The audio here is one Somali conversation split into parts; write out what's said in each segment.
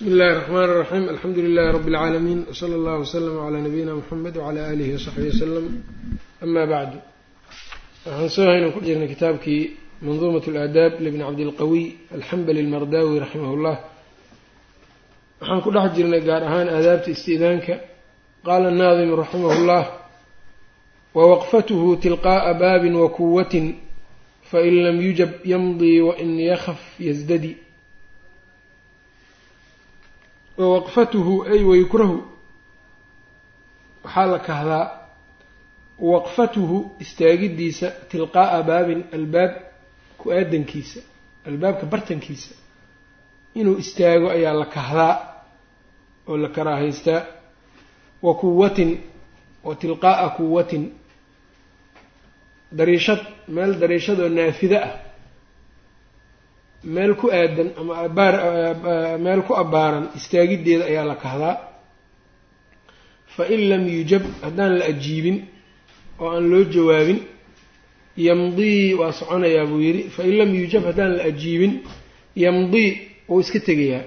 bsmi اllahi الرحmn الرaxيm alxamdu lilahi rb اlcaalamiin wslى اllah wslm عlى nabiyina mxamed wعlى alihi وsaxbihi wslm ama bacdu waxaan soo haynan ku jirnay kitaabkii mandumaة اlaadaab libni cabdilqawiy alxambali اlmardawi raximah اllah waxaan ku dhex jirnay gaar ahaan aadaabta isti'daanka qaala الnaadimu raximah اllah wwaqfathu tilqaءa baabi wakuwatin fain lam yujab ymdii wain yakaf ysdadi wawaqfatuhu ay wayukrahu waxaa la kahdaa waqfatuhu istaagiddiisa tilqaa'a baabin albaab ku-aadankiisa albaabka bartankiisa. Inuu istaago ayaa la kahdaa oo la karaahaystaa wa kuwatin wa tilqaa'a kuwatin. Dariishad meel dariishadoo naafida ah meel ku aadan ama abaar meel ku abbaaran istaagiddeeda ayaa la kahdaa. Fa in lam yujab haddaan la ajiibin oo aan loo jawaabin yamdii waa soconayaa buu yidhi. Fa in lam yujab haddaan la ajiibin yamdii wuu iska tegayaa.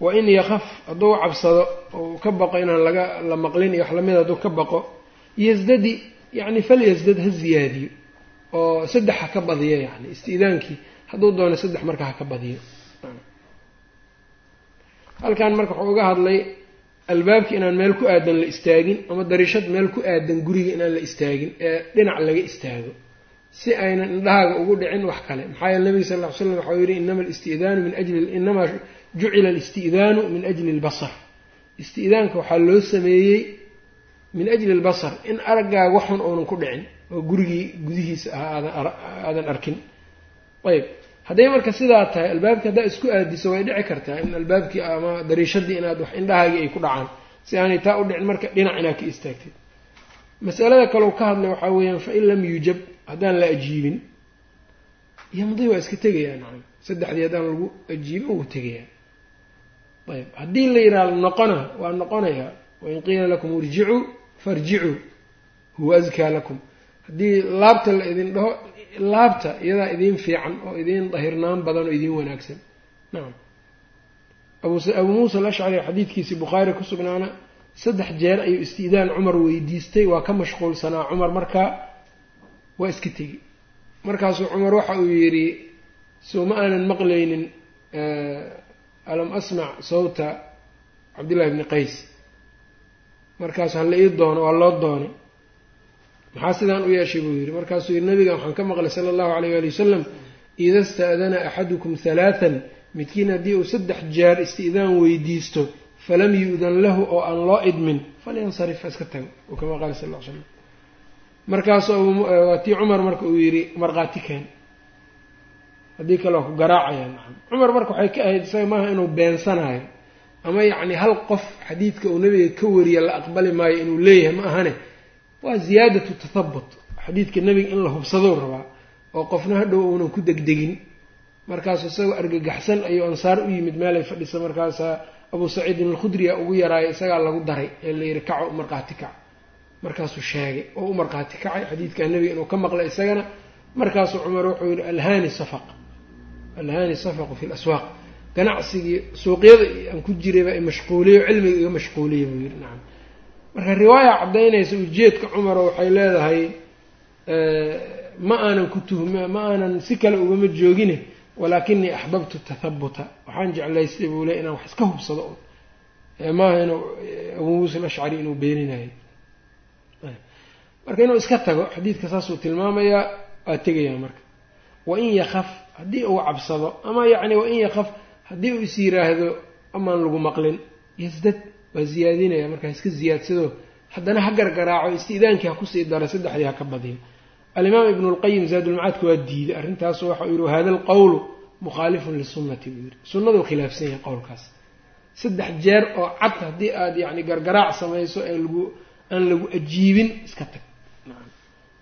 Wa in yakaf hadduu cabsado ou ka baqo inaan laga la maqlin iyo wax la mid hadduu ka baqo yasdadi yacni falyasdad ha ziyaadiyo oo saddex ha ka badiyo yacni isti'daankii hadduu doono saddex marka ha ka badiyo. Halkan marka wuxuu uga hadlay albaabka inaan meel ku aadan la istaagin ama dariishad meel ku aadan guriga inaan la istaagin ee dhinac laga istaago. Si aynan indhahaaga ugu dhicin wax kale. Maxaa yeele nabiga sal ll ly slam waxau yihi inama alisti'daanu min ajli inamaa jucila alisti'daanu min ajli albasar isti'daanka waxaa loo sameeyey min ajli albasar in araggaaga waxun uunan ku dhicin oo gurigii gudihiisa ah aadan arkin ayb hadday marka sidaa tahay albaabkii haddaa isku aadiso way dhici kartaa in albaabkii ama dariishadii inaad wax indhahaagii ay ku dhacaan. Si aanay taa u dhicin marka dhinac inaad ka istaagtid. Masalada kaleu ka hadlay waxaa weeyaan fa in lam yujab haddaan la ajiibin. Yamdii waa iska tegayaa nacam saddexdii haddaan lagu ajiibin wuu tegayaa ayb haddii la yidhaha noqona waa noqonayaa wain qiila lakum irjicuu farjicuu huwa askaa lakum. Haddii laabta la idin dhaho laabta iyadaa idiin fiican oo idiin dahirnaan badan oo idiin wanaagsan. Nacam abuu muusa alashcari xadiidkiisii bukhaari ku sugnaana saddex jeer ayuu isti'daan cumar weydiistay waa ka mashquulsanaa cumar markaa waa iska tegi. Markaasuu cumar waxa uu yidhi soo ma aanan maqlaynin alam asmac sawta cabdillahi bni qays. Markaasu hala ii doono waa loo doonay maxaa sidaan u yeeshay buu yidhi? Markaasuu yidhi nabigan waxaan ka maqlay sala allahu alayh waali wasalam ida sta'dana axadukum halaatan midkiin haddii uu saddex jeer isti'daan weydiisto falam yu'dan lahu oo aan loo idmin falyansarif ha iska tago uu kama qaala sal l slam markaasuu waa tii cumar marka uu yidhi markhaati keen. Haddii kale waa ku garaacayaa nacam. Cumar marka waxay ka ahayd isaga maaha inuu beensanayo ama yacni hal qof xadiidka uu nabiga ka wariya la aqbali maayo inuu leeyahay ma ahane waa ziyaadatu tathabut xadiidka nebiga in la hubsadou rabaa oo qofna hadhow uunan ku degdegin. Markaasu isagoo argagaxsan ayuu ansaar u yimid meelay fadhisa markaasaa abuu saciidin alkhudriya ugu yaraayo isagaa lagu daray ee la yihi kaco markhaati kac. Markaasuu sheegay oo u markhaati kacay. Xadiidka nebiga inuu ka maqlay isagana markaasuu cumar wuxuu yihi alhaani safaq. Alhaani safaqu fi laswaaq ganacsigii suuqyada aan ku jirayba i mashquuliyo cilmiga iga mashquuliya buu yihi nacam marka riwaaya caddaynaysa ujeedka cumaro waxay leedahay ma aanan ku tuhma ma aanan si kale ugama joogine walaakinii axbabtu tathabuta waxaan jeclaystay buu le inaan wax iska hubsado. Un maaha inuu abuu muusa alashcari inuu beeninayo. Marka inuu iska tago xadiidka saasuu tilmaamayaa waa tegayaa marka. Wain yakaf haddii uu cabsado ama yacni wain yakaf haddii uu is yiraahdo amaan lagu maqlin. Yasdad waa ziyaadinaya markaa iska ziyaadsado. Haddana ha gargaraaco isti'daankii ha ku sii daro saddexdii ha ka badiyo. Alimaam ibnu lqayim zaadulmacaadka waa diiday. Arrintaasu waxau yihi wahada alqowlu mukhaalifun lisunnati buu yihi sunnaduu khilaafsan yahay qowlkaas. Saddex jeer oo cad haddii aada yacni gargaraac samayso ee lagu aan lagu ajiibin iska tag.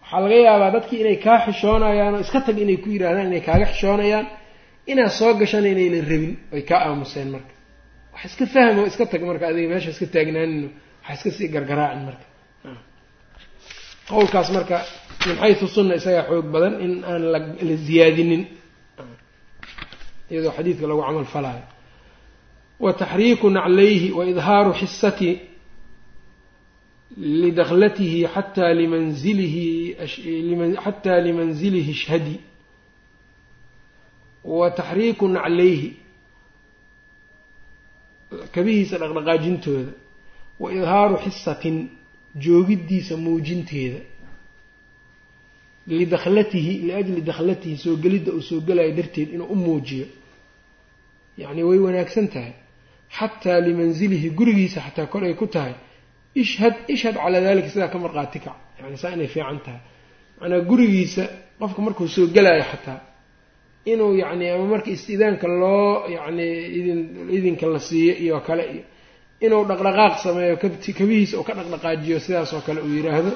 Waxaa laga yaabaa dadkii inay kaa xishoonayaan oo iska tag inay ku yidhahdaan inay kaaga xishoonayaan inaad soo gashana inaynan rabin ay kaa aamuseen marka wax iska fahmo iska tag marka adiga meesha iska taagnaanino waxa iska sii gargaraacin marka. Qowlkaas marka min xaysu sunna isagaa xoog badan in aan la ziyaadinin. Iyadoo xadiidka lagu camal falaayo. Wa taxriiku naclayhi wa idhaaru xisati lidakhlatihi xataa limanzilihi xataa limanzilihi ishhadi wa taxriiku naclayhi kabihiisa dhaqdhaqaajintooda wa idhaaru xisatin joogiddiisa muujinteeda lidakhlatihi liajli dakhlatihi soo gelidda uu soo gelayo darteed inuu u muujiyo. Yacni way wanaagsan tahay. Xataa limanzilihi gurigiisa xataa kor ay ku tahay. Ishhad ishhad calaa dalika sidaa ka marqaati kac yani saa inay fiican tahay. Macnaa gurigiisa qofka markuu soo gelaayo xataa inuu yacni ama marka istidaanka loo yacni idin idinka la siiyo iyo kale iyo inuu dhaqdhaqaaq sameeyo kabihiisa uu ka dhaqdhaqaajiyo sidaas oo kale uu yidhaahdo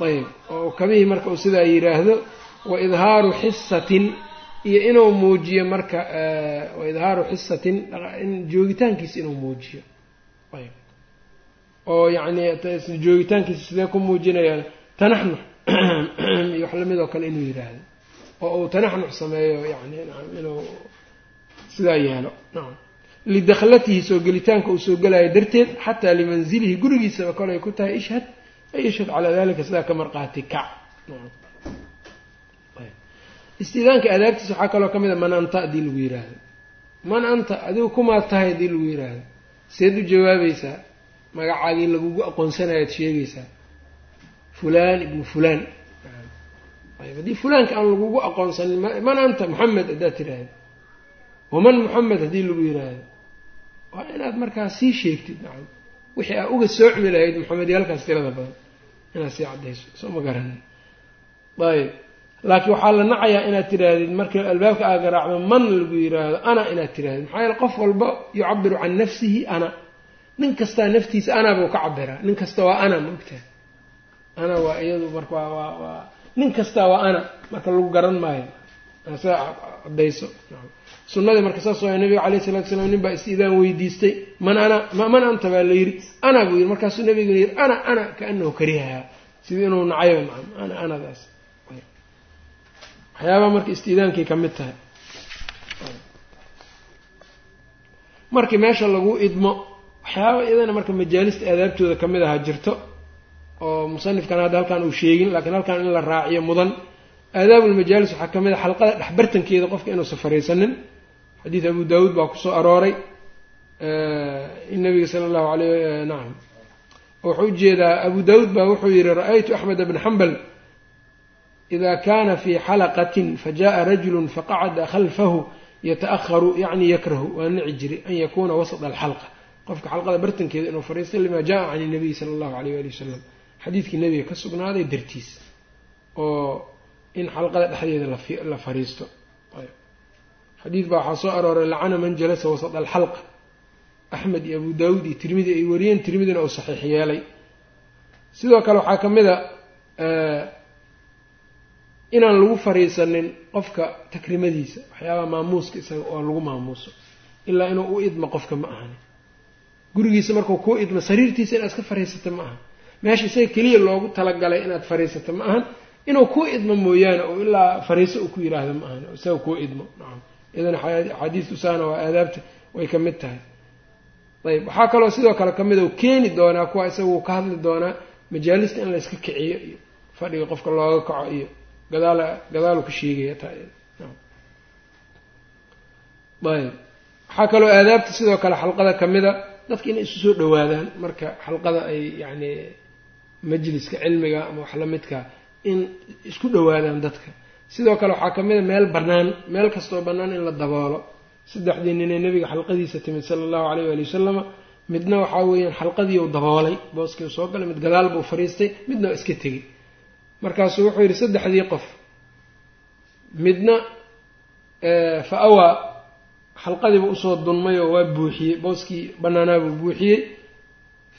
ayb oo kabihii marka uu sidaa yidhaahdo wa idhaaru xisatin iyo inuu muujiyo marka wa idhaaru xisatin joogitaankiisa inuu muujiyo. Ayb oo yacni joogitaankiisa sidee ku muujinayaan? Tanaxnux iyo wax la mid oo kale inuu yidhaahdo oo uu tanaxnux sameeyo yani inuu sidaa yeelo. Nacam lidakhlatihi soo gelitaanka uu soo gelayo darteed xataa limanzilihi gurigiisaba kolay ku tahay ishhad ay ishhad calaa dalika sidaa ka marqaati kac istidaanka adaabtiisa waxaa kaloo ka mid a man anta haddii lagu yiraahdo. Man anta adigu kumaad tahay haddii lagu yiraahdo. Seed u jawaabaysaa magacaagii lagugu aqoonsanayaad sheegaysaa. Fulaan ibnu fulaan haddii fulaanka aan lagugu aqoonsanin man anta moxamed haddaad tidhaahdo. Waman moxamed haddii lagu yiraahdo waa inaad markaa sii sheegtid nacam. Wixii aa uga soocmi lahayd moxamed yaalkaas tirada badan. Inaad sii caddayso soo ma garanin. Ayb laakiin waxaa la nacayaa inaad tidhaahdid marka albaabka aa garaacdo man lagu yiraahdo ana inaad tidhahdid. Maxaa yeele qof walba yucabiru can nafsihi ana. Nin kastaa naftiisa ana buu ka cabiraa nin kasta waa ana maogtaha ana waa iyadu marka waa waa waa nin kastaa waa ana marka lagu garan maayo. Sidaa caddayso. Sunnadii marka saas waa nabiga calayh salatu salaam nin baa is-idaan weydiistay man ana man anta baa la yidhi? Ana buu yidhi. Markaasuu nabiguna yidhi ana ana kaanahu karihahaa sidii inuu nacayo nacam ana anadaas. Waxyaabaha marka istidaankay ka mid tahay. Markii meesha lagu idmo waxyaaba iyadana marka majaalista aadaabtooda ka mid aha jirto oo musanifkan hadda halkaan uu sheegin laakiin halkaan in la raaciyo mudan aadaabulmajaalis waxaa ka mid a xalqada dhexbartankeeda qofka inuusan fariisanin xadiid abu daawuud baa kusoo arooray in nabiga sala allahu alayh nacam wuxuu ujeedaa abu daawuud baa wuxuu yihi ra-aytu axmed bna xambal ida kana fi xalaqatin fajaءa rajulu faqacada khalfahu yataأharu yacni yakrahu waa nici jiri an yakuna wasط alxalqa qofka xalqada bartankeeda inuu fariisto lima jaءa can الnabiy sala اllahu alayh ali wasalam xadiidkii nebiga ka sugnaaday dartiis oo in xalqada dhexdeeda la fariisto. Xadiid baa waxaa soo arooray lacana man jalasa wasط alxalq. Axmed iyo abu daawuud iyo tirmidi ay wariyeen tirmidina uu saxiix yeelay. Sidoo kale waxaa ka mid a inaan lagu fariisanin qofka takrimadiisa waxyaabaha maamuuska isaga oo lagu maamuuso ilaa inuu u idmo qofka ma ahani. Gurigiisa markuu kuu idmo sariirtiisa inaad iska fariisato ma aha meesha isaga keliya loogu talagalay inaad fariisato ma ahan inuu kuu idmo mooyaane oo ilaa fariiso uu ku yiraahdo ma ahan isaga kuu idmo. Nacam idan axaadiistu saana waa aadaabta way ka mid tahay. Ayb waxaa kaloo sidoo kale ka mid u keeni doonaa kuwa isaga uu ka hadli doonaa majaalista in layska kiciyo iyo fadhiga qofka looga kaco iyo gadaal gadaalu ka sheegaya taa ayb waxaa kaloo aadaabta sidoo kale xalqada ka mid a dadka inay isu soo dhawaadaan marka xalqada ay yacni majliska cilmiga ama wax lamidka in isku dhawaadaan dadka. Sidoo kale waxaa ka mid a meel bannaan meel kastoo bannaan in la daboolo. Saddexdii ninee nebiga xalqadiisa timid sala allahu alayh waali wasalama midna waxaa weeyaan xalqadiiu daboolay booskii u soo galay mid gadaal buu fariistay midna waa iska tegey. Markaasuu wuxuu yidhi saddexdii qof midna fa awaa xalqadiiba u soo dunmay oo waa buuxiyey booskii bannaanaabuu buuxiyey.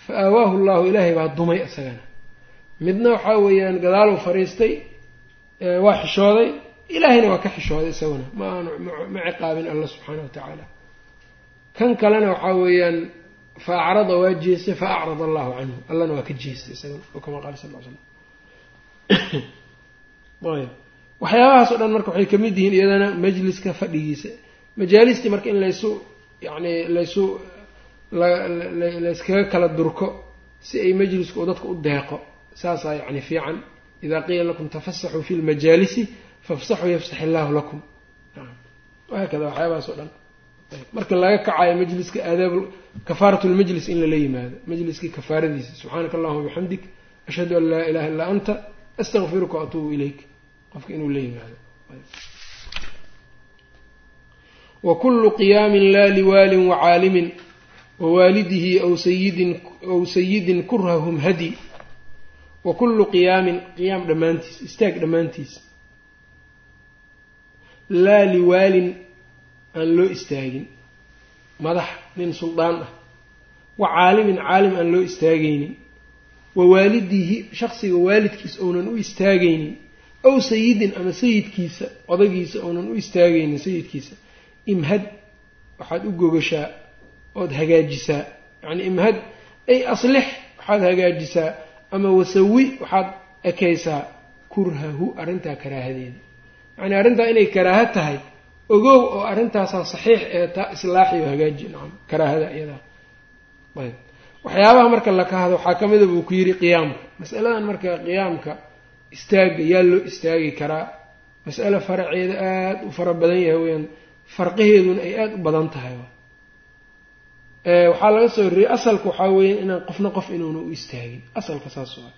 Fa aawaahu llahu ilaahay baa dumay isagana midna waxaa weeyaan gadaaluu fariistay waa xishooday. Ilaahayna waa ka xishooday isaguna. Ma ma ciqaabin alla subxaana wa tacaala. Kan kalena waxaa weeyaan fa acrada waa jeestay fa acrada allahu canhu. Allana waa ka jeestay isaguna oo kama qaala sal l slam ayb. Dhan marka waxay ka mid yihiin iyadana majliska fadhigiisa. Majaalistii marka in laysu yacni laysu layskaga kala durko si ay majlisku dadka u deeqo saasaa yacni fiican. Idaa qiila lakum tafasaxuu fi lmajaalisi fafsaxuu yafsax illaahu lakum. Wahaakada waxyaabahaas o dhan. Marka laga kacayo majliska aadaab kafaarat lmajlis in lala yimaado. Majliskii kafaaradiisa. Subxaanaka allahuma bixamdik ashhadu an laa ilaha illaa anta. Astaqfiruka waatuubu ilayk. Qofka inuu la yimaado. Wa kullu qiyaamin laa liwaalin wacaalimin wawaalidihi aw sayidin aw sayidin kurhahum hadi wa kullu qiyaamin qiyaam dhammaantiis istaag dhammaantiis. Laa liwaalin aan loo istaagin. Madax nin suldaan ah. Wa caalimin caalim aan loo istaagaynin. Wa waalidihi shaksiga waalidkiisa ounan u istaagaynin. Aw sayidin ama sayidkiisa odagiisa ounan u istaagaynin sayidkiisa. Imhad waxaad u gogashaa ood hagaajisaa. Yacni imhad ay aslix waxaad hagaajisaa ama wasawi waxaad ekaysaa kurhahu arrintaa karaahadeeda. Yacni arrintaa inay karaaha tahay ogow oo arrintaasaa saxiix ee taa islaaxiyo hagaaji nacam karaahada iyadaa. Ayb. Waxyaabaha marka la kahado waxaa ka mida buu ku yidhi qiyaamka. Masaladan marka qiyaamka istaagga yaa loo istaagi karaa. Mas'ale faraceeda aada u fara badan yahay weyaan farqaheeduna ay aada u badan tahay waxaa laga soo horreeyey asalka waxaa weeya inaan qofna qof inuuna u istaagin. Asalka saas waa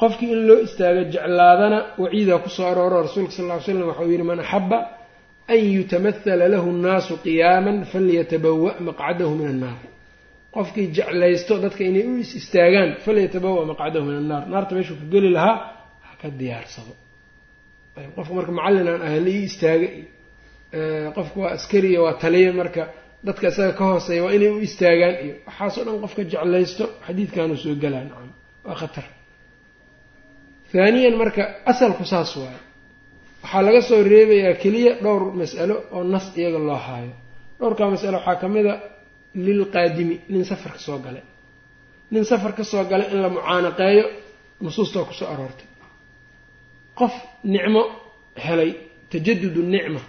qofkii in loo istaago jeclaadana waciidaa ku soo arooro rasuulka sal ly slam waxau yihi man axaba an yutamahala lahu nnaasu qiyaaman falyatabawa' maqcadahu min annaar. Qofkii jeclaysto dadka inay u is istaagaan falyatabawa' maqcadahu min annaar. Naarta meeshuu ka geli lahaa ha ka diyaarsado. Qofka marka macallin aan ahay la ii istaaga. Qofka waa askariya waa taliya marka dadka isaga ka hooseeya waa inay u istaagaan. Iyo waxaasoo dhan qofka jeclaysto xadiidkaanu soo galaa nacam waa khatar. Haaniyan marka asalku saas waayo waxaa laga soo reebayaa keliya dhowr mas'alo oo nas iyaga loo haayo. Dhowrkaa mas'alo waxaa ka mid a lilqaadimi nin safar ka soo galay nin safar ka soo galay in la mucaanaqeeyo nusuustaa ku soo aroortay. Qof nicmo helay tajadudu nicma.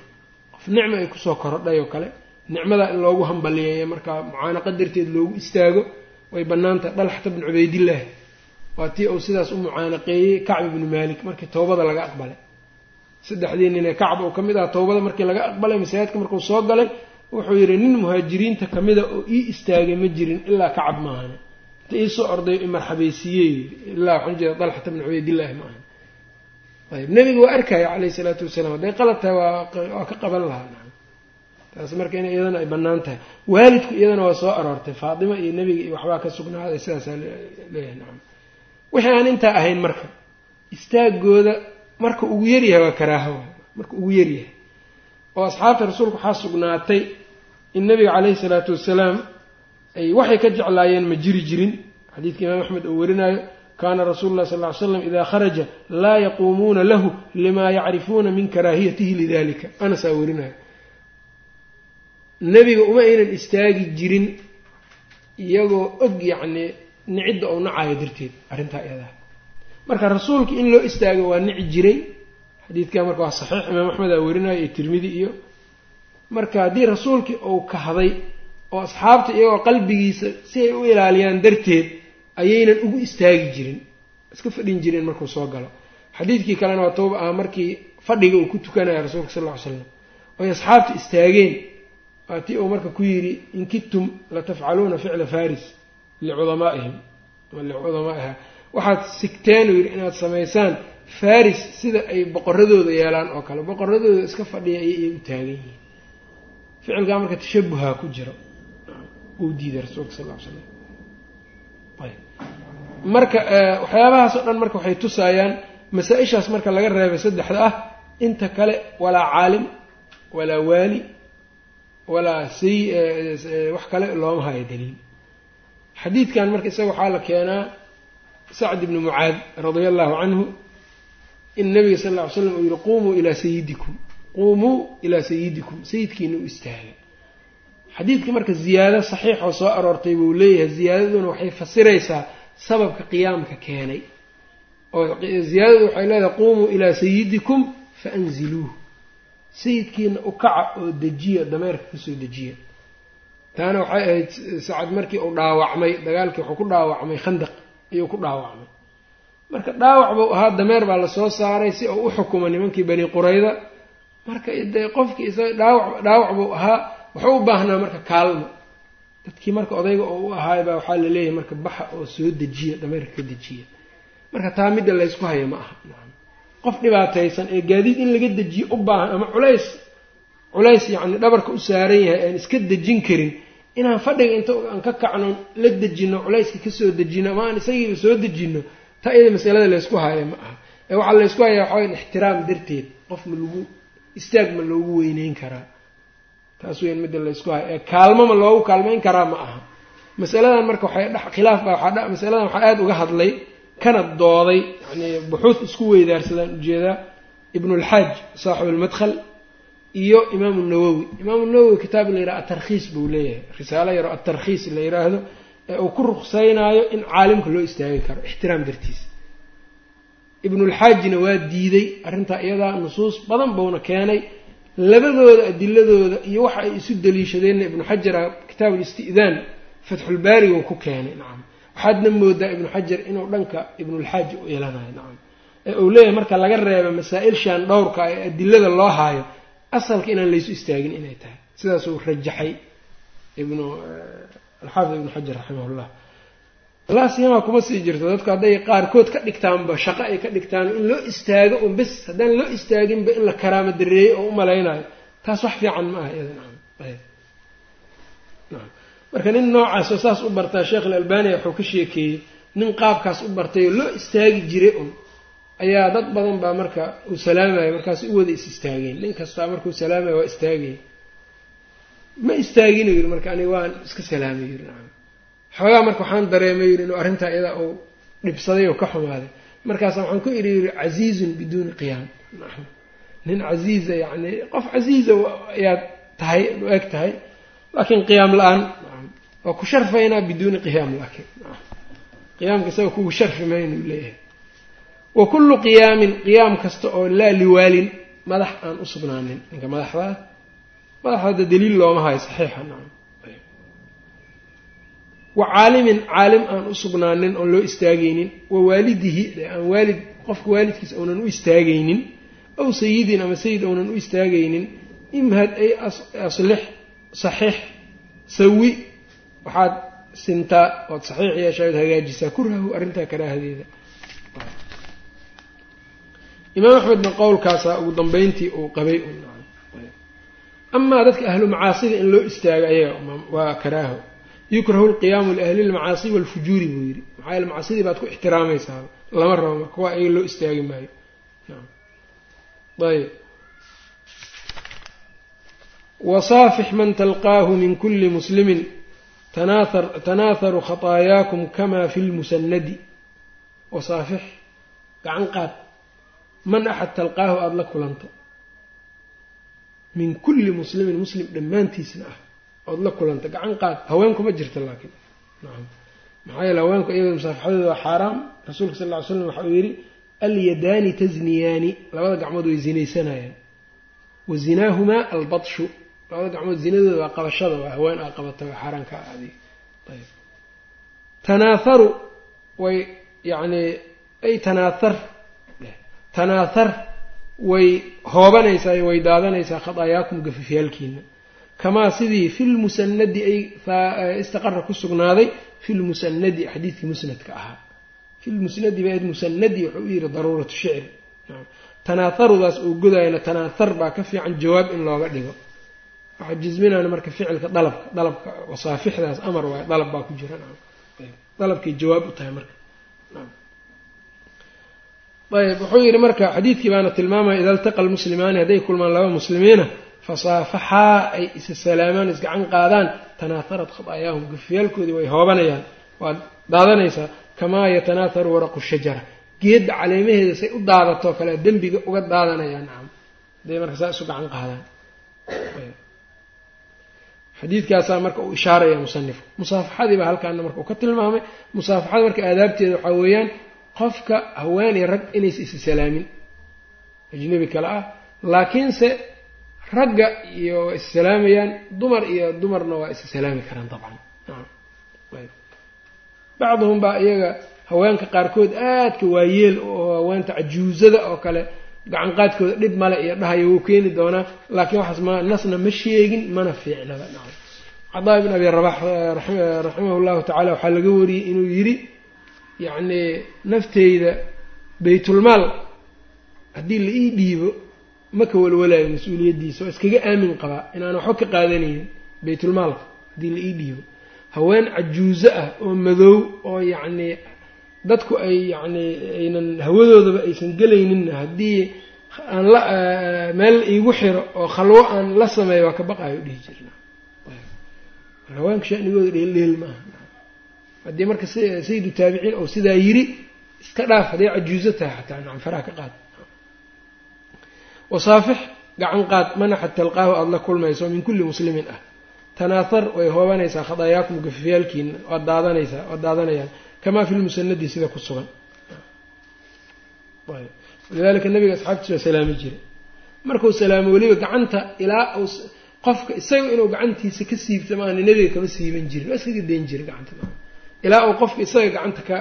Qof nicma ay ku soo korodhay oo kale nicmadaa in loogu hambaliyeeyo markaa mucaanaqa darteed loogu istaago way bannaantahay dalxata bnu cubaydillaahi waa tii uu sidaas u mucaanaqeeyey kacb ibnu maalik markii towbada laga aqbalay. Saddexdii ninee kacb uu ka mid aha towbada markii laga aqbalay masaajidka markuu soo galay wuxuu yidhi nin muhaajiriinta kamida oo ii istaagay ma jirin ilaa kacab maahane inta iisoo orday imarxabaysiiyey ilaa waxaan jeeda dalxata bnu cubaydillaahi maahan ayb nebiga waa arkaya caleyhi salaatu wasalaam. Hadday qalad tahay waa ka qaban lahaa taas marka in iyadana ay bannaan tahay. Waalidku iyadana waa soo aroortay. Faatima iyo nebiga iyo waxbaa ka sugnaaday sidaasaa leeyahay nacam wixii aan intaa ahayn marka istaagooda marka ugu yaryahay waa karaaho marka ugu yaryahay oo asxaabta rasuulka waxaa sugnaatay in nebiga caleyhi salaatu wasalaam ay waxay ka jeclaayeen ma jiri jirin. Xadiidka imaam axmed uu warinayo kaana rasuulu llahi sal ly slam idaa kharaja laa yaquumuuna lahu limaa yacrifuuna min karaahiyatihi lidalika anasaa warinayo nebiga uma aynan istaagi jirin iyagoo og yacnii nicidda ou nacayo darteed arrintaa iyadaa marka rasuulka in loo istaago waa nici jiray. Xadiidkaa marka waa saxiix imaam axmed aa werinayo iyo tirmidi iyo marka haddii rasuulkii uu kahday oo asxaabta iyagoo qalbigiisa si ay u ilaaliyaan darteed ayaynan ugu istaagi jirin iska fadhin jireen markuu soo galo. Xadiidkii kalena waa tooba ah markii fadhiga uu ku tukanaya rasuulka sal ll ly slam oy asxaabta istaageen waa uu marka ku yidhi in kidtum latafcaluuna ficla faris licudamaa'ihim licudamaa'iha waxaad sigteen uu yidhi inaad samaysaan faris sida ay boqoradooda yeelaan oo kale. Boqoradooda iska fadhiya ayay iyagu taagan yihiin. Ficilkaa marka tashabuhaa ku jiro. Uu diiday rasuulka sal ly slam marka waxyaabahaas oo dhan marka waxay tusaayaan masaa-ishaas marka laga reebay saddexda ah inta kale walaa caalim walaa waali walaa say wax kale looma hayo daliil. Xadiidkan marka isaga waxaa la keenaa sacd ibni mucaad radia allahu canhu in nabiga sal lla ly slam uu yihi quumuu ilaa sayidikum quumuu ilaa sayidikum sayidkiina u istaaga. Xadiidka marka ziyaado saxiix oo soo aroortay buu leeyahay ziyaadaduna waxay fasiraysaa sababka qiyaamka keenay. Oo ziyaadadu waxay leedahay quumuu ilaa sayidikum faanziluuh sayidkiina u kaca oo dejiya dameerka ka soo dejiya. Taana waxay ahayd sacad markii uu dhaawacmay dagaalkii wuxuu ku dhaawacmay khandaq ayuu ku dhaawacmay. Marka dhaawac buu ahaa dameer baa la soo saaray si uu u xukumo nimankii bani qurayda. Marka dee qofkii isaga dhaawac dhaawac buu ahaa wuxuu u baahnaa marka kaalmo. Dadkii marka odayga oo u ahaay baa waxaa la leeyahay marka baxa oo soo dejiya dameerka ka dejiya. Marka taa midda laysku haya ma aha qof dhibaataysan ee gaadiid in laga dejiyo u baahan ama culays culays yacni dhabarka u saaran yahay aan iska dejin karin inaan fadhiga inta aan ka kacno la dejino culayska ka soo dejino ama aan isagiiba soo dejino taa iyada masalada laysku haya ma aha. Ee waxaa laysku hayaa waxaa wayan ixtiraam darteed qof ma lagu istaag ma loogu weyneyn karaa. Taas weyan midda laysku haya ee kaalmo ma loogu kaalmeyn karaa ma aha. Masaladan marka waxay dh khilaaf baa waxaa masaladan waxaa aada uga hadlay kana dooday yani buxuud isku weydaarsadaan u jeedaa ibnulxaaj saaxibu lmadkhal iyo imaamu nawowi imaamu nawowi kitaab la yidhaha atarkhiis buu leeyahay. Risaalo yaro atarkhiis la yidhaahdo ee uu ku ruqsaynaayo in caalimka loo istaagi karo ixtiraam dartiisa ibnulxaajina waa diiday arrintaa iyadaa nusuus badan buuna keenay. Labadooda adiladooda iyo waxa ay isu daliishadeenna ibnu xajara kitaab listi'daan fatxulbaariga ku keenay nacam waxaadna moodaa ibnu xajar inuu dhanka ibnulxaaji u ilanayo nacam. Ee uu leeyahay marka laga reeba masaa-il shaan dhowrka ee adilada loo haayo asalka inaan laysu istaagin inay tahay. Sidaasuu rajaxay ibnu alxaafid ibnu xajar raximahullah. Laasiyamaa kuma sii jirto dadku hadday qaarkood ka dhigtaanba shaqo ay ka dhigtaan in loo istaago un bes haddaan loo istaaginba in la karaamo dareeyey oo u malaynayo taas wax fiican ma aha iyada nacam. Ayb nacam marka nin noocaasoo saas u bartaa sheekh alalbaniya wuxuu ka sheekeeyey nin qaabkaas u bartay oo loo istaagi jiray un ayaa dad badan baa marka uu salaamayo markaas u wada is istaageen. Nin kastaa markuu salaamayo waa istaagaya ma istaaginu yiri marka aniga waan iska salaamay yiri nacam. Xoogaa marka waxaan dareemay yiri inuu arrintaa iyadaa uu dhibsaday oo ka xumaaday. Markaasa waxaan ku idhi yiri casiizun biduuni qiyaam. Nin casiiza yacni qof casiiza ayaad tahay u eg tahay laakiin qiyaam la'aan waa ku sharfaynaa biduuni qiyaam laakiin qiyaamka isaga kugu sharfi maynu leeyahay. Wa kullu qiyaamin qiyaam kasta oo laa liwaalin madax aan u sugnaanin. Ninka madaxda hadda daliil looma hayo saxiixa nacam. Wa caalimin caalim aan u sugnaanin oon loo istaagaynin. Wa waalidihi aan waalid qofka waalidkiisa uunan u istaagaynin. Aw sayidin ama sayid uunan u istaagaynin. Imhad ay aslix saxiix sawi waxaad sintaa ood saxiix yeeshaa ood hagaajisaa kurhahu arrintaa karaahadeeda. Imaam axmedna qowlkaasaa ugu dambeyntii uu qabay. Amaa dadka ahlu macaasida in loo istaago ayaga waa karaaho. Yukrahu lqiyaamu liahli lmacaasi walfujuuri buu yidhi. Maxaa yaele macaasidii baad ku ixtiraamaysaa lama rabo marka waa ayaga loo istaagi maayo. Ayb wasaafix man talqaahu min kuli muslimin tanaaharu khataayakum kama fi lmusanadi wasaafix gacan qaad man axad talqaahu aada la kulanto min kulli muslimin muslim dhammaantiisna ah ood la kulanta gacan qaad haweenku ma jirta laakiin nacam maxaa yeele haweenku iyadoo musaafaxadooda waa xaaraam rasuulka sal ly slam waxa uu yidhi alyadaani tasniyaani labada gacmood way zinaysanayaan wa zinaahumaa albadshu labada gacmood zinadooda waa qabashada waa haween aa qabata waa xaaraan ka adig ayb tanaaharu way yacni ay tanaahar tanaahar way hoobanaysaa way daadanaysaa khataayakum gafafyaalkiina kamaa sidii fi lmusanadi ay istaqara ku sugnaaday fi lmusanadi xadiidkii musnadka ahaa fi lmusnadi baa musanadi wuxuu u yihi daruuratu shicri tanaaharudaas uu godayana tanaahar baa ka fiican jawaab in looga dhigo waxaa jisminaan marka ficilka dalabka dalabka wasaafixdaas amar waay dalab baa ku jira. Dalabkay jawaab u tahay marka. Ayb wuxuu yidhi marka xadiidkii baana tilmaamaya ida altaqa almuslimaani hadday kulmaan laba muslimiina fasaafaxaa ay isa salaamaan isgacan qaadaan tanaaharat khataayaahum gafyaalkoodii way hoobanayaan waad daadanaysaa kamaa yatanaaharu waraqu shajara. Geedda caleemaheeda say u daadatoo kale dembiga uga daadanayaan nacam haday marka saa isu gacan qaadaan xadiidkaasaa marka uu ishaaraya musanifku musaafaxadiibaa halkaana marka uu ka tilmaamay. Musaafaxada marka aadaabteeda waxaa weeyaan qofka haweeney rag inaysa isa salaamin. Ajnabi kale ah. Laakiinse ragga iyo waa isssalaamayaan dumar iyo dumarna waa isa salaami karaan dabcan. Bacduhum baa iyaga haweenka qaarkood aadka waayeel oo haweenta cajuusada oo kale gacan qaadkooda dhib male iyo dhahayo wuu keeni doonaa laakiin waxaas ma nasna ma sheegin mana fiicnaba cadaa ibn abi rabax raximah llahu tacala waxaa laga wariyey inuu yidhi yacni nafteyda baytulmaal haddii la ii dhiibo ma ka walwalaayo mas'uuliyaddiisa oo iskaga aamin qabaa inaan waxba ka qaadanaynin baytulmaalka haddii la ii dhiibo. Haween cajuuso ah oo madow oo yacni dadku ay yacni aynan hawadoodaba aysan gelayninna haddii aan la meel iigu xiro oo khalwo aan la sameeyo waa ka baqaayo dhihi jirna. Haweenka shanigooda dheeldheel maaha. Haddii marka sayidu taabiciin oo sidaa yiri iska dhaaf hadday cajuuso tahay xataa nacam faraha ka qaad. Wasaafix gacan qaad manaxa talqaahu aada la kulmayso min kulli muslimin ah. Tanaahar way hoobanaysaa khadaayaakum gafafyaalkiina waad daadanaysaa waad daadanayaan kamaa fi lmusanadi sida ku sugan walidalika nabiga asxaabtiisa waa salaami jiray markuu salaamo weliba gacanta ilaa uu qofka isaga inuu gacantiisa ka siibta maana nebiga kama siiban jirin waa iskaga dayn jiray gacanta ilaa uu qofka isaga gacanta ka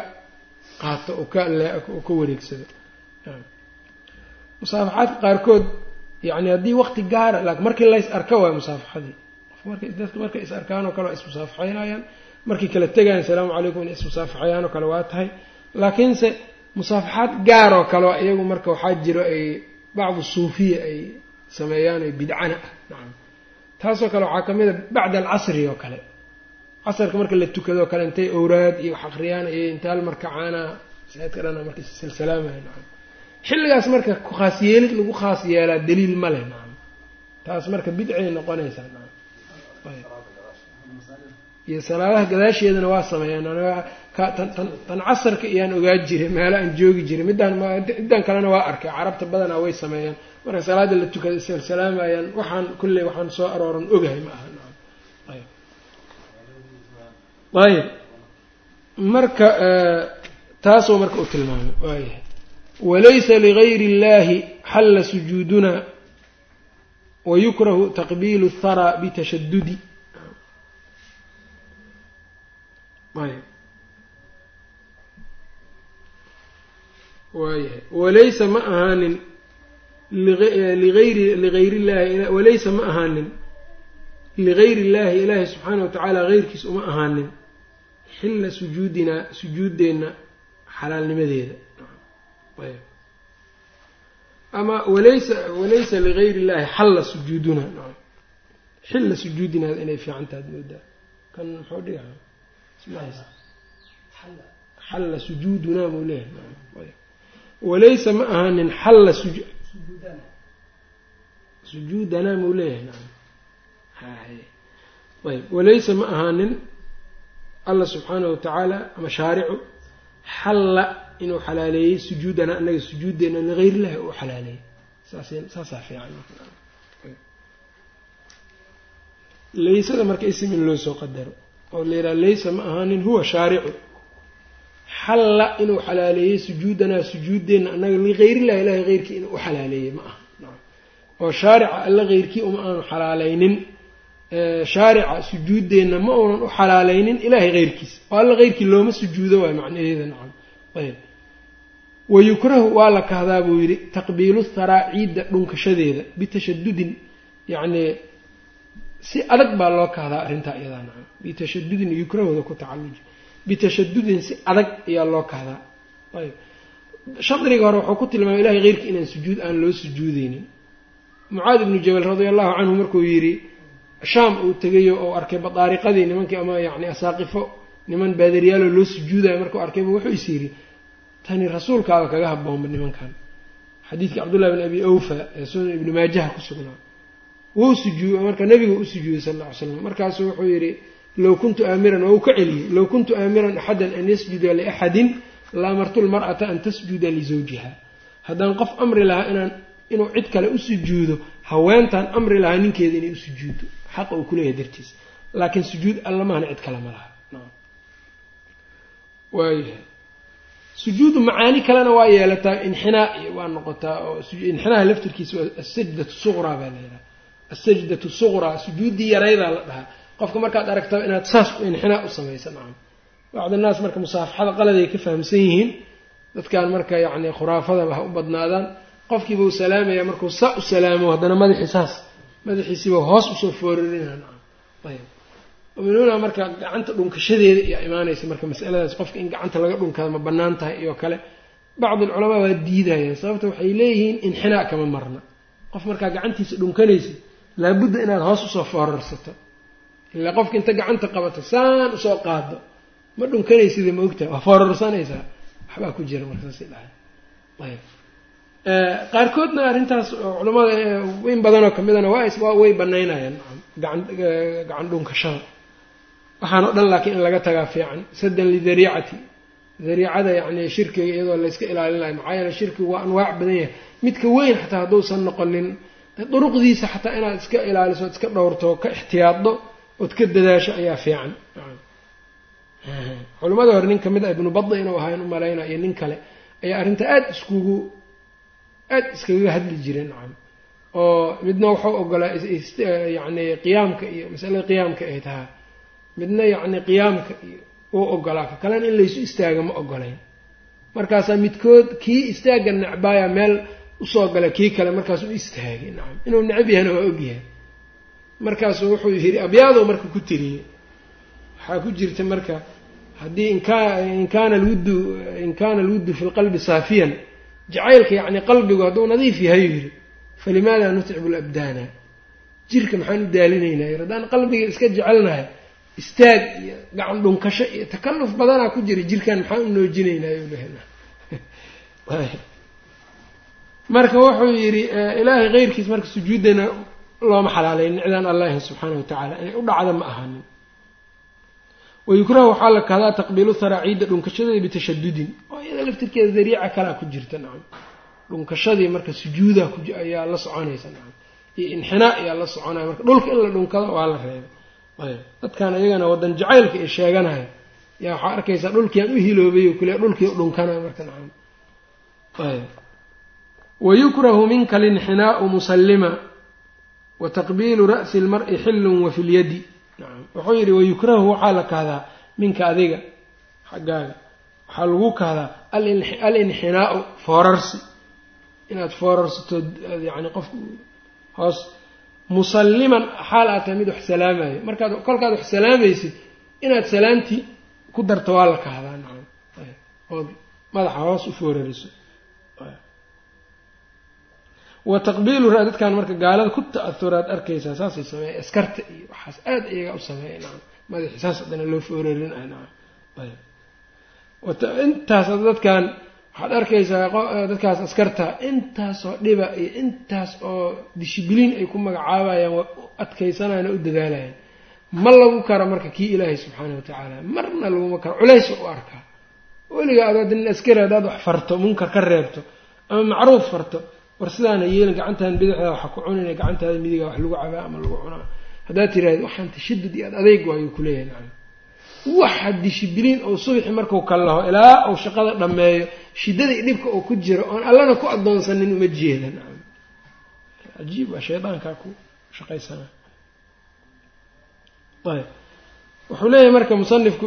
qaato oo ka ka wareegsado musaafaxaadka qaarkood yani haddii waqti gaara markii lays arka waay musaafaxadii markay is arkaan oo kale waa ismusaafaxaynayaan markay kala tegayaan asalaamu calaykum inay ismusaafaxayaan oo kale waa tahay. Laakiinse musaafaxaad gaar oo kale iyagu marka waxaa jiro ay bacdu suufiya ay sameeyaan oo bidcana ah nacam. Taasoo kale waxaa ka mid a bacda alcasri oo kale. Casarka marka la tukadoo kale intay owraad iyo wax akriyaan iyo intaal marka caanaa saidka dhana marka issalsalaamaya nacam. Xilligaas marka khaas yeelid lagu khaas yeelaa daliil ma leh nacam. Taas marka bidcay noqonaysaa nacam iyo salaadaha gadaasheedana waa sameeyaan. Tan casarka iyaan ogaa jiray meelo aan joogi jiray. Middaan middan kalena waa arkay. Carabta badanaa way sameeyaan. Marka salaada la tukada salsalaamayaan waxaan kulley waxaan soo arooran ogahay ma aha. Ayb marka taasoo marka uu tilmaamay. Waayahay walaysa ligayri اllahi xalla sujuuduna wayukrahu taqbiilu اthara bitashadudi ayb waayahay walaysa ma ahaanin liayri ligayr llahi walaysa ma ahaanin ligayri اllahi ilaahi subxaana wa tacaala uma ahaanin xilla sujuudinaa sujuuddeenna xalaalnimadeeda. Ayb ama walaysa walaysa ligayri illahi xalla sujuuduna. Xilla sujuudinaada inay fiican tahay moodaa. Kan muxuu dhigaa xalla sujuudunaa muu leeyahay walaysa ma ahaanin xalla sujuudanaa muu leeyahay ayb walaysa ma ahaanin allah subxaana wa tacaala ama shaaricu xalla inuu xalaaleeyey sujuudanaa annaga sujuuddeena ligayr illahi uu xalaaleeyey saasaa fiican laysada marka isim in loo soo qadaro oo la yidhaha laysa ma ahaanin huwa shaaricu. Xalla inuu xalaaleeyey sujuudanaa sujuuddeenna annaga ligayrillahi ilahay heyrkii inuu u xalaaleeyey ma aha. Oo shaarica alla heyrkii uma aanu xalaaleynin shaarica sujuuddeenna ma uunan u xalaaleynin ilaahay heyrkiisa oo alla heyrkii looma sujuudo waay macnaheeda nacam ayb wayukrahu waa la kahdaa buu yidhi taqbiilu tharaa ciidda dhunkashadeeda bitashadudin. Yacnii si adag baa loo kahdaa arrintaa iyadaa nacam bitashadudin yukrahooda ku tacalluji. Bitashadudin si adag ayaa loo kahdaa ayb shadriga hore wuxuu ku tilmaamay ilahay heyrkii inaan sujuud aan loo sujuudeynin mucaad ibnu jabal radia allahu canhu markuu yidhi shaam uu tegayo oo arkay badaariqadii nimankii ama yacni asaaqifo niman baadariyaaloo loo sujuudayo markuu arkayba wuxuu is yidhi tani rasuulkaaba kaga haboonba nimankan. Xadiidkii cabdullahi bin abi awfa ee sunan ibni maajaha ku sugnaa wuu sujuu marka nabiga u sujuuday sal ly slam markaasuu wuxuu yidhi low kuntu aamiran oo uu ka celiyey low kuntu aamiran axadan an yasjuda liaxadin laamartu lmar'ata an tasjuda lisawjiha haddaan qof amri lahaa inaan inuu cid kale u sujuudo haweentaan amri lahaa ninkeeda inay u sujuuddo. Xaqa uu kuleeyahay dartiis. Laakiin sujuud alla mahana cid kale ma laha. Waayahay sujuudu macaani kalena waa yeelataa inxinaa waa noqotaa oo inxinaaha laftirkiisa waa asajdatu suqraa baa layidhaha asajdatu suqraa sujuuddii yaraydaa la dhahaa. Qofka markaad aragtaba inaad saas inxinaa u samaysa nacam bacd annaas marka musaafaxada qaladay ka fahamsan yihiin dadkan marka yacni khuraafadaba ha u badnaadaan qofkiiba u salaamaya markuu saa u salaamo haddana madaxii saas madaxiisiiba hoos u soo foorarina nacam ayb minuuna marka gacanta dhunkashadeeda iyo imaanaysa marka masaladaas qofka in gacanta laga dhunkada ma bannaan tahay iyo kale. Bacdi alculamaa waa diidayaan sababta waxay leeyihiin inxinaa kama marna. Qof markaa gacantiisa dhunkanaysa laabudda inaad hoos u soo foorarsato ilaa qofka inta gacanta qabato saan u soo qaado ma dhunkanaysid ma ogtaha waa foorarsanaysaa waxbaa ku jira markasaas dhahay ayb qaarkoodna arrintaas culamada in badanoo kamidana waa way banaynayaan gacan dhunkashada waxaan o dhan laakiin in laga tagaa fiican saddan lidariicati dariicada yacni shirkiga iyadoo layska ilaalinayo maxaa yeele shirkigu waa anwaac badan yahay midka weyn xataa hadduusan noqonin duruqdiisa xataa inaad iska ilaaliso ood iska dhowrto ka ixtiyaaddo ood ka dadaasho ayaa fiican. Culimmada hore nin ka mid a ibnu bada inuu ahaa in u malayna iyo nin kale ayaa arrinta aada iskugu aada iskaga hadli jireen nacam. Oo midna waxau ogolaa yacni qiyaamka iyo masalada qiyaamka ay tahay. Midna yacni qiyaamka iyo uu ogolaa. Ka kalena in laysu istaaga ma ogolayn. Markaasaa midkood kii istaagga necbaaya meel u soo gala kii kale markaas u istaagay nacam inuu necab yahana waa ogyahay markaasuu wuxuu yidhi abyaadou marka ku tiriyey waxaa ku jirta marka haddii in kaana alwuddu in kaana alwuddu fi lqalbi saafiyan jacaylka yacni qalbigu hadduu nadiif yahay yidhi falimaada nutcibu labdaana jirka maxaan u daalinaynaa yir haddaan qalbiga iska jecelnahay istaag iyo gacan dhunkasho iyo takalluf badanaa ku jira jirkan maxaan u noojinaynaa marka wuxuu yidhi ilaahay keyrkiis marka sujuuddana looma xalaaleyn nicdaan allahi subxaana wa tacaala inay u dhacda ma ahanin wayukrahu waxaa la kahdaa taqbiilu haraaciidda dhunkashadeeda bitashadudin. Oo iyada laftirkeeda dariica kalaa ku jirta nacam. Dhunkashadii marka sujuuda ayaa la soconaysa nacam. Iyo inxinaa ayaa la soconaya marka dhulka in la dhunkado waa la reebay. Dadkan iyagana wadan jacaylka ay sheeganaya yaa waxaa arkaysaa dhulkiiaan u hiloobay kule dhulkii u dhunkanaya marka nacam wayukrahu minka linxinaau musallima wa taqbiilu ra'si lmari xillun wa fi lyadi wuxuu yidhi wayukrahu waxaa la kahdaa minka adiga xaggaaga waxaa lagu kahdaa alinxinaau foorarsi inaad foorarsato yani qofku hoos musalliman xaal aad tahay mid wax salaamayo markaad kolkaad wax salaamaysid inaad salaamtii ku darto waa la kahdaa nacam madaxa hoos u foorariso wa taqbiilu dadkan marka gaalada ku ta-ahuraad arkaysaa saasay sameeya askarta iyo waxaas aada iyaga u sameeya madaxi saas haddana loo foorarin nacam intaas dadkan waxaad arkaysaa dadkaas askarta intaasoo dhiba iyo intaas oo dishibiliin ay ku magacaabayaan waa u adkaysanayaan oo u dadaalayaan ma lagu karo marka kii ilaahay subxaana wa tacaala marna laguma karo. Culays u arkaa weliga adaad nin askari haddaad wax farto munkar ka reebto ama macruuf farto war sidaana yeelin gacantaan bidixda waxa ku cunina gacantaada midiga wax lagu cabaa ama lagu cunaa. Haddaad tiraahda waxaan tashadud iyo ad adeyg waayuu kuleeyahay nacam waxa dishibiliin oo subaxi marku kallaho ilaa uu shaqada dhammeeyo shiddada iyo dhibka uu ku jiro oon allana ku addoonsanin uma jeeda nacam cajiib waa shaydaankaa ku shaqaysana. Ayb wuxuu leeyahay marka musanifku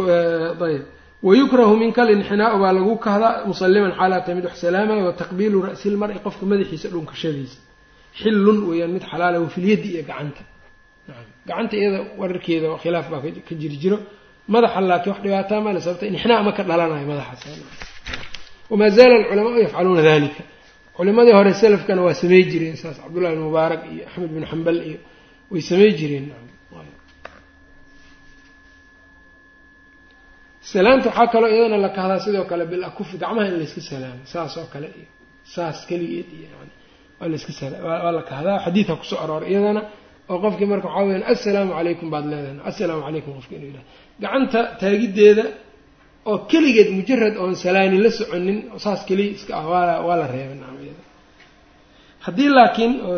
ayb wayukrahu minka linxinaau baa lagu kahdaa musalliman xaalaata mid wax salaamaya wa taqbiilu ra'si lmari qofka madaxiisa dhunkashadiisa xillun weeyaan mid xalaala wafilyadi iyo gacanta gacanta iyada wararkeeda khilaaf baa ka jiri jiro madaxa laakiin wax dhibaataa male sababta inxinaa ma ka dhalanayo madaxaas wamaa zaala alculamaau yafcaluuna dalika culimadii hore salafkana waa samey jireen saas cabdullahi bin mubaarak iyo axmed bin xambal iyo way samey jireen salaamta waxaa kaloo iyadana la kahdaa sidoo kale bil akufi gacmaha in layska salaamo saas oo kale iyo saas keligeed iyo yani waa layska waa la kahdaa xadiidka ku soo arooray iyadana oo qofkii marka waxaa weyan assalaamu calaykum baad leedahay assalaamu calaykum qofka inuu yidhaha gacanta taagiddeeda oo keligeed mujarad oon salaani la soconin saas keliya iska ah waa waa la reebay nacam iyada. Haddii laakiin oo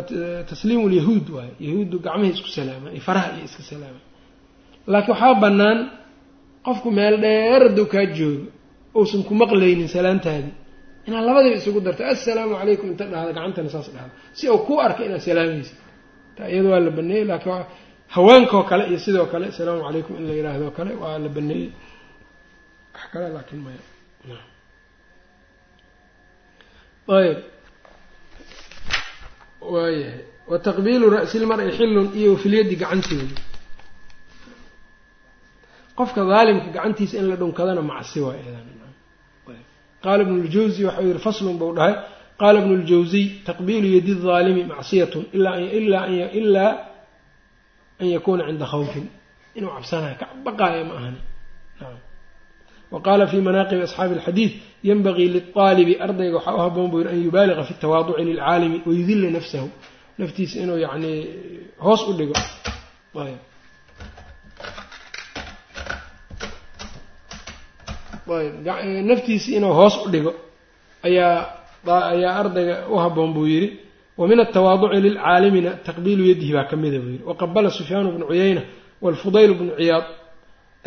tasliimu lyahuud waayo yahuuddu gacmahay isku salaamaan iyo faraha iyo iska salaamaan laakiin waxaa bannaan qofku meel dheer hadduu kaa joogo uusan ku maqlaynin salaantaadii inaad labadiiba isugu darto assalaamu calaykum inta dhahda gacantana saas dhahda. Si uu ku arka inaad salaamaysid iyada waa la baneeyey laakiin haweenkoo kale iyo sidoo kale asalaamu calaykum in la yidhaahdo kale waa la baneeyey. Wax kale laakiin maya ayb waayahay. Wa taqbiilu ra'si lmar-i xillun iyo filyadi gacanteeda qofka daalimka gacantiisa in la dhunkadana macsi waa qaala ibnu ljawzi waxau yihi faslun buu dhahay. Qaala ibnu ljawziy taqbiilu yadi daalimi macsiyatun ilaa an yakuuna cinda khawfin. Inuu cabsanayo ka baqaaya ma ahani. Wa qaala fi manaaqibi asxaabi alxadiid yanbagii liaalibi ardayga waxaa u haboon buu yihi an yubaaliqa fi tawaaduci lilcaalimi wayudila nafsahu. Naftiisa inuu yani hoos u dhigo. Ayb naftiisa inuu hoos u dhigo ayaa ayaa ardayga u haboon buu yidhi wa min altawaaduci lilcaalimina taqbiilu yadihi baa ka mida buu yidhi. Waqabala sufyaanu bnu cuyayna waalfudayl bnu ciyaad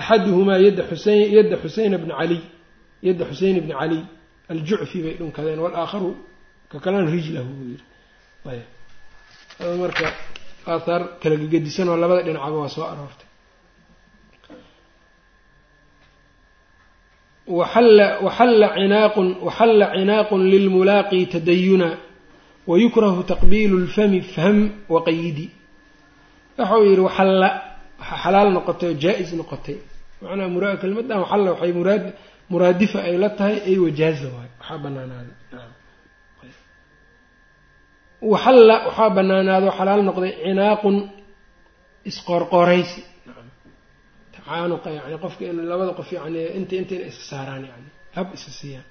axaduhumaa yadda xuseyn yadda xuseyna bni caliy yadda xuseyn bni caliy aljucfi bay dhunkadeen walaakharu ka kalena rijlahu buu yidhi. Ayb marka aathaar kala gegedisan oo labada dhinacaba waa soo aroortay waxalla cinaaqun lilmulaaqi tadayuna wayukrahu taqbiilu lfami faham waqayidi waxau yidhi waxalla waxa xalaal noqotay oo jaa-is noqotay macnaa mura kelmadan waxalla waxay muraad muraadifa ay la tahay ay wajaaza waayo waxaa banaanaaday waxalla waxaa banaanaado xalaal noqday cinaaqun isqoorqooraysi tacaanuqa yani qofka in labada qof yani inta inta ina isa saaraan yani hab isa siiyaan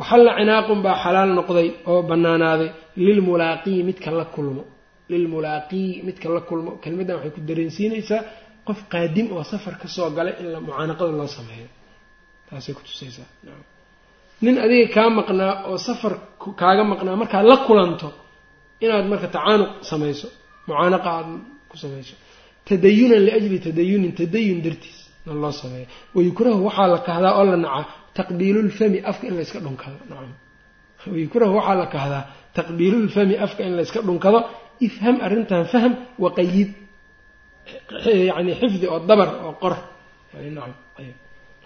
waxalla cinaaqun baa xalaal noqday oo banaanaaday lilmulaaqii midka la kulmo lilmulaaqii midka la kulmo kelmaddan waxay ku dareensiinaysaa qof qaadim oo safar ka soo galay in mucaanaqada loo sameeyo taasay kutusaysaa nin adiga kaa maqnaa oo safar kaaga maqnaa markaad la kulanto inaad marka tacaanuq samayso mucaanaqa aada ku samayso tadayunan liajli tadayunin tadayun dartiis na loo sameeyo. Wayukrahu waxaa la kahdaa oo la nacaa taqbiilulfami afka in layska dhunkado. Wayukrahu waxaa la kahdaa taqbiilulfami afka in layska dhunkado. Ifham arrintan fahm waqayid yani xifdi oo dabar oo qor.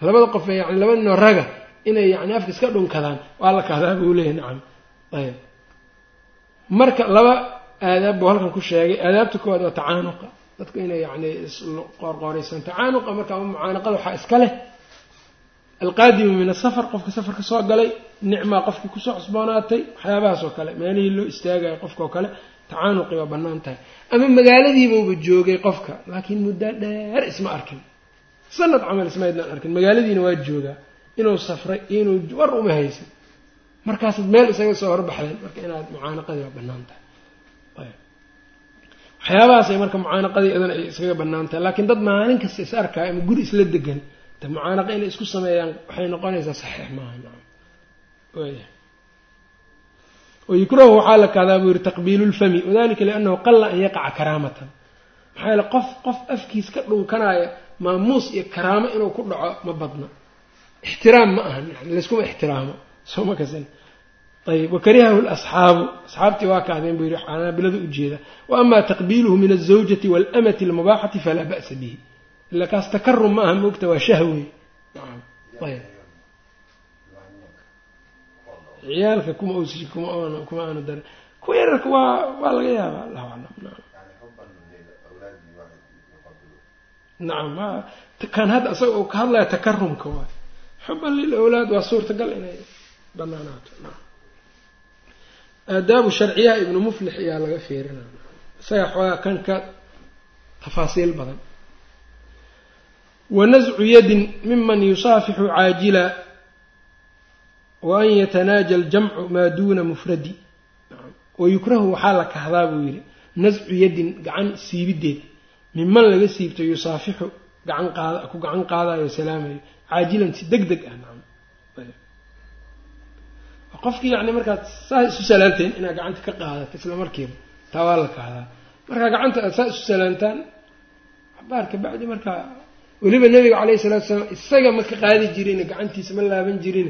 Labada qof yani laba ninoo raga inay yani afka iska dhunkadaan waa la kahdaa buu leeyahy nacam ayb marka laba aadaab buu halkan ku sheegay. Aadaabta koowaad waa tacaanuqa dadku inay yani isqoorqooraysan tacaanuqa marka mucaanaqada waxaa iska leh. Alqaadimu min asafar qofka safarka soo galay nicmaa qofkii ku soo cusboonaatay waxyaabahaas oo kale meelihii loo istaagayo qofkaoo kale tacaanuqi waa bannaan tahay. Ama magaaladiibauba joogay qofka laakiin muddo dheer isma arkin. Sanad camal ismaydnaan arkin magaaladiina waa joogaa inuu safray inuu war uma haysan. Markaasaad meel isaga soo horbaxdeen marka inaad mucaanaqadii waa bannaan tahay waxyaabahaasay marka mucaanaqadii idan ay iskaga bannaan tahay laakiin dad maalin kasta is arkaayo ama guri isla degan de mucaanaqa inay isku sameeyaan waxay noqonaysaa saxiix maaha. Wayukrahu waxaa la kahdaa buu yihi taqbiilu lfami wadalika liannahu qalla an yaqaca karaamatan. Maxaa yeele qof qof afkiis ka dhunkanaya maamuus iyo karaamo inuu ku dhaco ma badna. Ixtiraam ma ahan yani layskuma ixtiraamo. Soo ma ayb wakarihahu lasxaabu asxaabtii waa kahdeen buu yihi xanaabilada ujeeda wa ama taqbiiluhu min alzawjati waalamati almubaaxati falaa ba'sa bihi ila kaas takarum ma aha moogta waa shahwe ayb ciyaalka kuma kuma kuma aanu dar kuwa yararka waa waa laga yaaba allahu aclam nacam kan hadda isaga uu ka hadlaya takarumka waay xuban lil awlaad waa suurtagal inay banaanaato aadaabu sharciyaha ibnu muflix ayaa laga fiirinaa isaga xoogaa kan ka tafaasiil badan. Wanascu yadin miman yusaafixu caajila wa an yatanaaja aljamcu maa duuna mufradi. Wayukrahu waxaa la kahdaa buu yidhi nascu yadin gacan siibideed miman laga siibto yusaafixu gacan qaad ku gacan qaadayo salaamayo caajilan si deg deg ah nacam qofkii yani markaad saa isu salaanteen inaad gacanta ka qaadato isla markiiba taa waa la kahdaa markaa gacanta aad saa isu salaantaan xabaar kabacdi markaa weliba nabiga caleyhi salatu salaam isaga ma ka qaadi jirin gacantiisa ma laaban jirin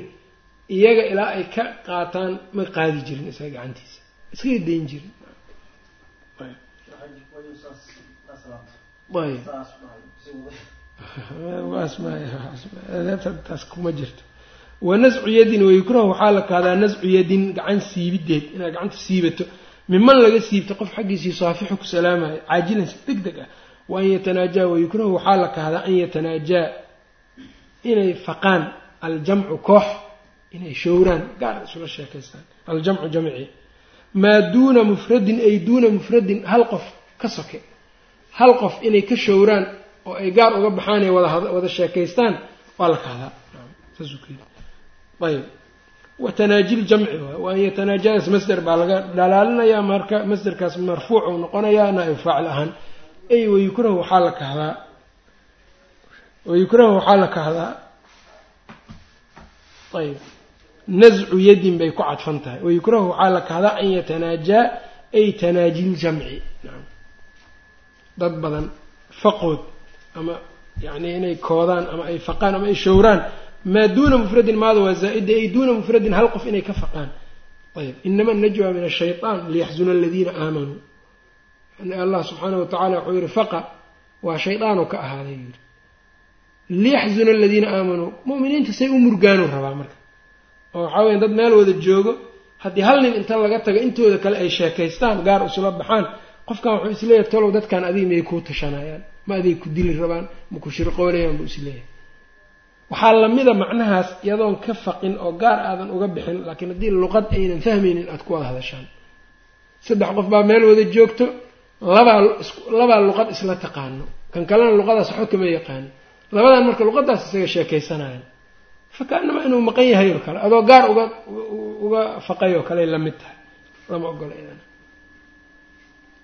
iyaga ilaa ay ka qaataan ma qaadi jirin isaga gacantiisa. Iskaga dayn jirin. Taas kuma jirto wa nascu yadin wayukrahu waxaa la kahdaa nascu yadin gacan siibideed inaad gacanta siibato. Miman laga siibto qof xaggiisii saafixu ku salaamayo caajilan si deg deg ah. Wa an yatanaajaa wayukrahu waxaa la kahdaa an yatanaajaa inay faqaan aljamcu koox inay showraan gaar isula sheekaystaan aljamcu jamci. Maa duuna mufradin ay duuna mufradin hal qof ka soke. Hal qof inay ka showraan oo ay gaar uga baxaan ee wada sheekaystaan waa la kahdaa ayb watanaaji ljamci waay wa an yatanaajadas masder baa laga dhalaalinayaa marka masderkaas marfuuc u noqonayaa naa-ib faacil ahaan. Ay wayukrahu waxaa la kahdaa wayukrahu waxaa la kahdaa ayb nascu yadin bay ku cadfan tahay. Wayukrahu waxaa la kahdaa an yatanaajaa ay tanaaji ljamci dad badan faqood ama yani inay koodaan ama ay faqaan ama ay showraan maa duuna mufradin maada waa zaa-ida ay duuna mufradin hal qof inay ka faqaan ayb inama najwa min ashayطaan liyaxzuna aladiina aamanuu allah subxaanahu watacala wuxuu yihi faqa waa shaydaanoo ka ahaaday yiri liyaxzuna aladiina aamanuu mu'miniinta say u murgaanuu rabaa marka oo waxaa weya dad meel wada joogo haddii hal nin inta laga tago intooda kale ay sheekaystaan gaar isula baxaan qofkan wuxuu is leeyahay tolow dadkan adiga miyay kuu tashanayaan ma aday ku dili rabaan ma ku shirqoonayaan buu is leeyahay waxaa lamida macnahaas iyadoon ka faqin oo gaar aadan uga bixin laakiin haddii luqad aynan fahmaynin aada ku wada hadashaan. Saddex qof baa meel wada joogto labaa labaa luqad isla taqaano. Kan kalena luqadaas waxba kama yaqaano. Labadan marka luqadaas isaga sheekaysanayaan fakaanama inuu maqan yahay oo kale adoo gaar uga uga faqay oo kale la mid tahay. Lama ogola idan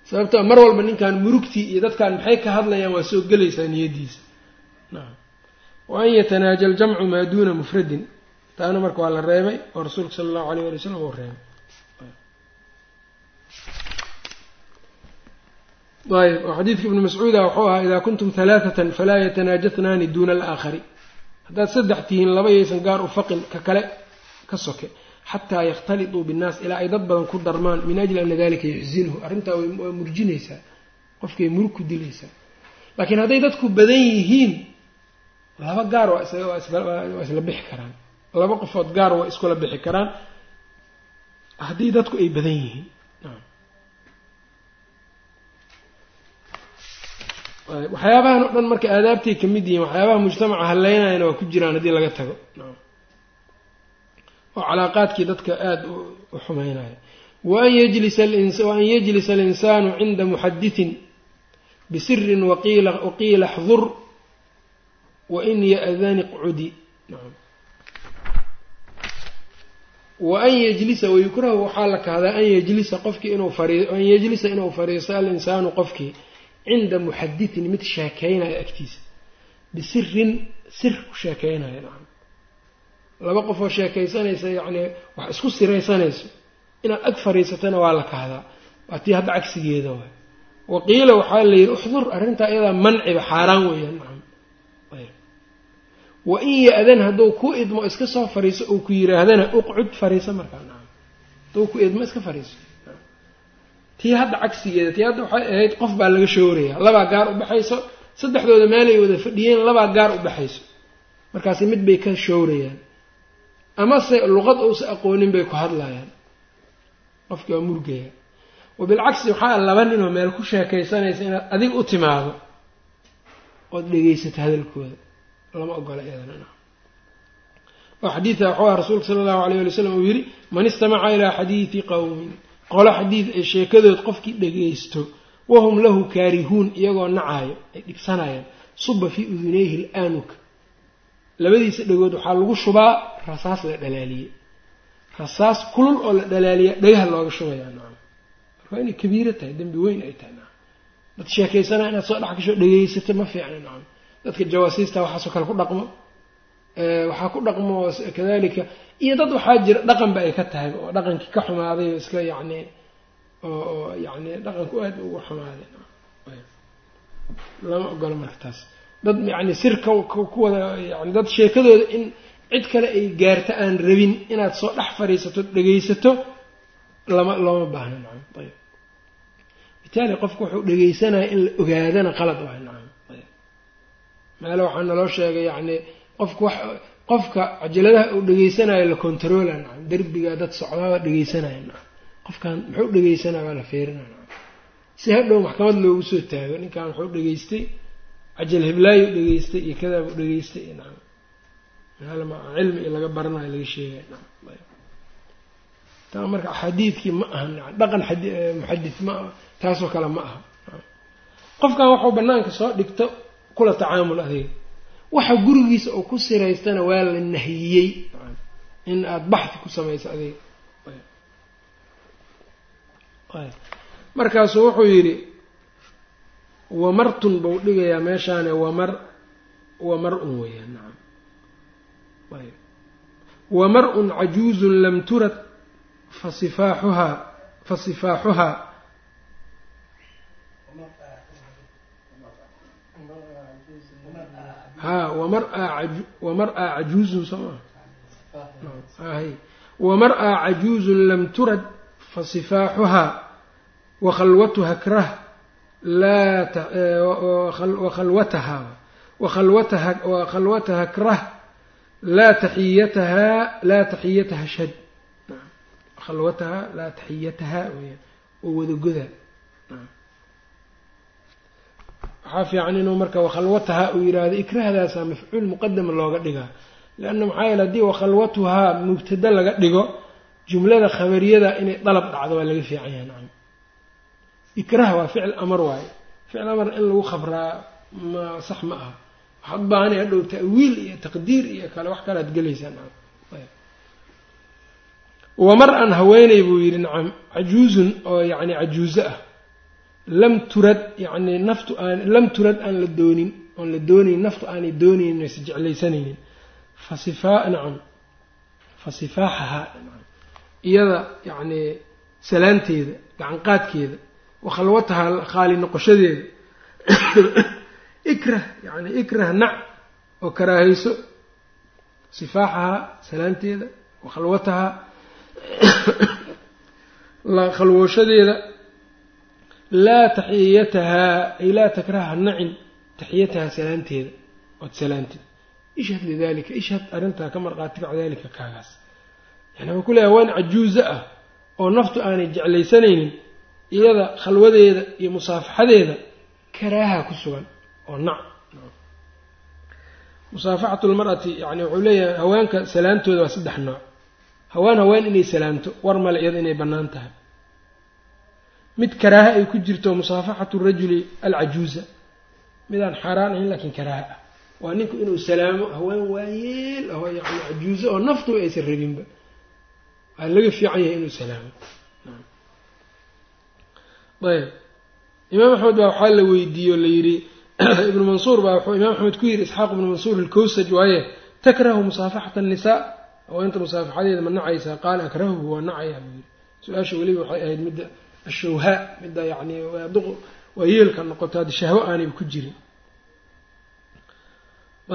sababto mar walba ninkan murugtii iyo dadkan maxay ka hadlayaan waa soo gelaysaa niyadiisa nacam wa an yatanaaja aljamcu maa duuna mufradin. Taana marka waa la reebay oo rasuulka sala allahu alayh wali w salam uu reebay. Ayb oo xadiidka ibni mascuuda wuxuu ahaa idaa kuntum halaathatan falaa yatanaajatnaani duuna alaakhari. Haddaad saddex tihiin laba yaysan gaar u faqin ka kale ka soke xataa yakhtalituu binnaas ilaa ay dad badan ku darmaan min ajli ana dalika yuxsinhu arrintaa waa murjinaysaa qofkay murug ku dilaysaa. Laakiin hadday dadku badan yihiin laba gaar waa isla bixi karaan. Laba qofood gaar waa iskula bixi karaan. Haddii dadku ay badan yihiin. Waxyaabahan o dhan marka aadaabtay ka mid yihiin waxyaabaha mujtamaca haleynayana waa ku jiraan haddii laga tago. Oo calaaqaadkii dadka aada u xumeynaya waan yajlisa waan yajlisa alinsaanu cinda muxaditin bisirin waqiila xdur wain ya-dani qcudi wa an yajlisa wayukrahu waxaa la kahdaa an yajlisa qofkii inuu an yajlisa inuu fariisto alinsaanu qofkii cinda muxaditin mid sheekeynaya agtiisa bisirin sir ku sheekeynaya nacam laba qofoo sheekaysanaysa yacni wax isku siraysanayso inaad ag fariisatana waa la kahdaa waa tii hadda cagsigeeda waay waqiila waxaa la yidhi uxdur arrintaa iyadaa manciba xaaraan weeyaan wa in ya-dan hadduu ku idmo iska soo fariiso uu ku yiraahdana uqcud fariiso markaa nacam hadduu ku idmo iska fariiso. Tii hadda cagsigeeda tii hadda waxay ahayd qof baa laga showrayaa labaa gaar u baxayso saddexdooda meelay wada fadhiyeen labaa gaar u baxayso. Markaasi mid bay ka showrayaan amase luqad uusa aqoonin bay ku hadlayaan. Qofkii waa murgaya wa bilcagsi waxaa laba ninoo meel ku sheekaysanaysa inaad adiga u timaado. Ood dhegaysato hadalkooda lama ogola iyadana oo xadiida waxuu ah rasuulka sala allahu alayh ali wasalam uu yidhi man istamaca ilaa xadiidi qowmin qolo xadiid ay sheekadood qofkii dhagaysto wahum lahu kaarihuun iyagoo nacaayo ay dhibsanayaan suba fii udunayhi laanuka labadiisa dhagood waxaa lagu shubaa rasaas la dhalaaliyey rasaas kulul oo la dhalaaliya dhagaha looga shubayaa nacam marka waa inay kabiiro tahay dembi weyn ay tahay nacam dad sheekaysanaa inaad soo dhex gasho dhagaysato ma fiicna nacam dadka jawaasiista waxaasoo kale ku dhaqmo waxaa ku dhaqmo kadalika iyo dad waxaa jira dhaqanba ay ka tahay oo dhaqankii ka xumaaday oo iska yacni oo yacni dhaqanku aada ugu xumaaday. Lama ogolo marka taas dad yacni sirka ku wada yani dad sheekadooda in cid kale ay gaarto aan rabin inaad soo dhex fadhiisato dhegaysato lama looma baahna. Nacam ayb bitaali qofku wuxuu dhegeysanaya in la ogaadana qalad waay nacam meele waxaa naloo sheegay yacni qofku wax qofka cajaladaha uu dhegeysanayo la controla nacam. Derbiga dad socdaaba dhegeysanaya nacam. Qofkan muxuu dhegeysanaya waa la feerinaya nacam. Si hadhow maxkamad loogu soo taago ninkan wuxuu dhegeystay cajal hiblaayu dhegeystay iyo kadaabuu dhegeystay iyo nacam maalma cilmi iyo laga baranayo laga sheegaya nacam. Taa marka xadiidkii ma aha nacam. Dhaqan muxadis ma aha taasoo kale ma aha qofkan waxuu banaanka soo dhigto kula tacaamul adiga waxa gurigiisa uu ku siraystana waa la nahiyey in aada baxdi ku samayso adiga markaasuu wuxuu yidhi wamartun bau dhigayaa meeshaane wamar wamar-un weeyaan nacam. Wamar-un cajuuzun lam turad fasifaaxuhaa fasifaaxuhaa ha wamara wamar-aa cajuuzun soo maa hay wamar-aa cajuuzun lam turad fasifaaxuhaa wakhalwatuha krah laa wakhalwataha wakhalwataha krah laa taxiyatahaa laa taxiyataha shad. Khalwataha laa taxiyataha weyaan oo wadagoda waxaa fiican inuu marka wakhalwataha uu yidhaahdo ikrahdaasaa mafcuul muqadama looga dhigaa. Leanna maxaa yeele haddii wakhalwatuhaa mubtada laga dhigo jumlada khabariyada inay dalab dhacdo waa laga fiican yahay nacam. Ikrah waa ficil amar waaye. Ficil amar in lagu khabraa ma sax ma aha. Waxaad baahanay hadhow ta'wiil iyo taqdiir iyo kale wax kalead gelaysaa nacam. Wamar-an haweeney buu yidhi nacam. Cajuuzun oo yacni cajuuzo ah lam turad yacni naftu aan lam turad aan la doonin oon la doonayn naftu aanay doonaynin aysa jeclaysanaynin. Fasifaa nacam. Fa sifaaxahaa iyada yacni salaanteeda gacanqaadkeeda wakhalwataha khaali noqoshadeeda. Ikrah yani ikrah nac oo karaahayso. Sifaaxahaa salaanteeda wakhalwataha khalwooshadeeda laa taxiyatahaa ay laa takraha nacin taxiyatahaa salaanteeda ood salaantid. Ishhad lidalika ishhad arrintaa ka marqaati kac dalika kaagaas. Yani wuxuu ku leeyahay waan cajuuzo ah oo naftu aanay jeclaysanaynin iyada khalwadeeda iyo musaafaxadeeda karaaha ku sugan oo nac. Musaafaxatu lmar'ati yani wuxuu leeyahay haweenka salaantooda waa saddex nooc. Haween haween inay salaamto war male iyada inay bannaan tahay mid karaaha ay ku jirto musaafaxatu rajuli alcajuuza. Midaan xaaraan ahayn laakiin karaaha. Ah waa ninku inuu salaamo haween waayeel oo yani cajuuzo oo naftuba aysan rabinba waa laga fiican yahay inuu salaamo. Ayb. Imaam axmed baa waxaa la weydiiye oo la yidhi ibnu mansuur baa wuxuu imaam axmed ku yidhi isxaaq ibnu mansuur ilkowsaj waaye takrahu musaafaxata annisaa. Haweenta musaafaxadeeda ma nacaysaa qaala akrahuhu waa nacayaa buu yidhi. Su'aasha weliba waxay ahayd midda ashawhaa midda yacni waa yeelka noqoto haddi shahwo aanayba ku jirin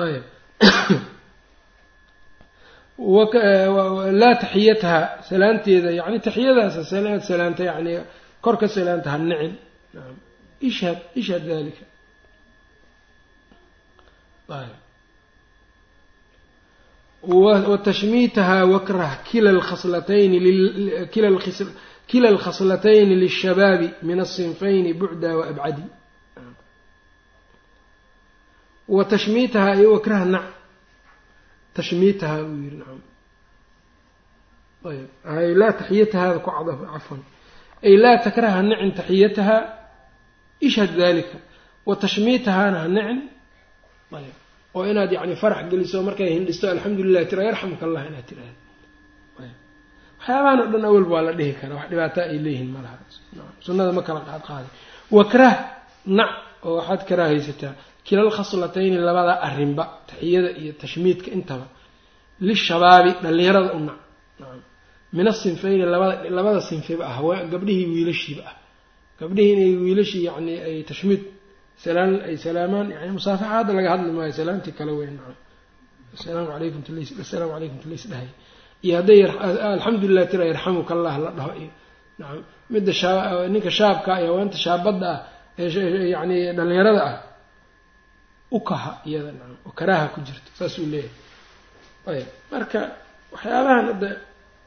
ayb laa taxiyataha salaanteeda yani taxiyadaas salaanta yani kor ka salaanta ha nicin ishhad ishhad dalika watashmiitaha wakrah kila lkhaslatayni kila alkhaslatayni lishabaabi min asinfayni bucda waabcadi wa tashmiitaha iyo wakraha nac tashmiitaha uu yiri nacam ayb ay laa taxiyatahaada ku cadaf cafwan ay laa takraha ha nicin taxiyataha ishhad dalika wa tashmiitahaana ha nicin ayb oo inaad yani farax geliso markay hindhisto alxamdulilah tira yarxamka allah inaad tiraahdo waxyaabahan o dhan awalba waa la dhihi karaa wax dhibaataa ay leeyihiin malaha sunnada ma kala qaad wakrah nac oo waxaad karaahaysataa kilal khaslatayni labada arrinba taxiyada iyo tashmiidka intaba lishabaabi dhallinyarada u nac. Min asinfayni labada labada sinfiba ah gabdhihii wiilashiiba ah. Gabdhihii inay wiilashii yani ay tashmiid salaan ay salaamaan yani musaafaxa hadda laga hadli maayo salaamtii kale weyn asalaamu calaykum tls assalaamu calaykum tlays dhahay iyo hadday alxamdulilah tira yarxamuka allah la dhaho iyo nacam midda ninka shaabka iyo haweenta shaabadda ah ee yacni dhalinyarada ah ukaha iyada nacam oo karaaha ku jirto saasuu leeyahay. Ayb marka waxyaabahan hadda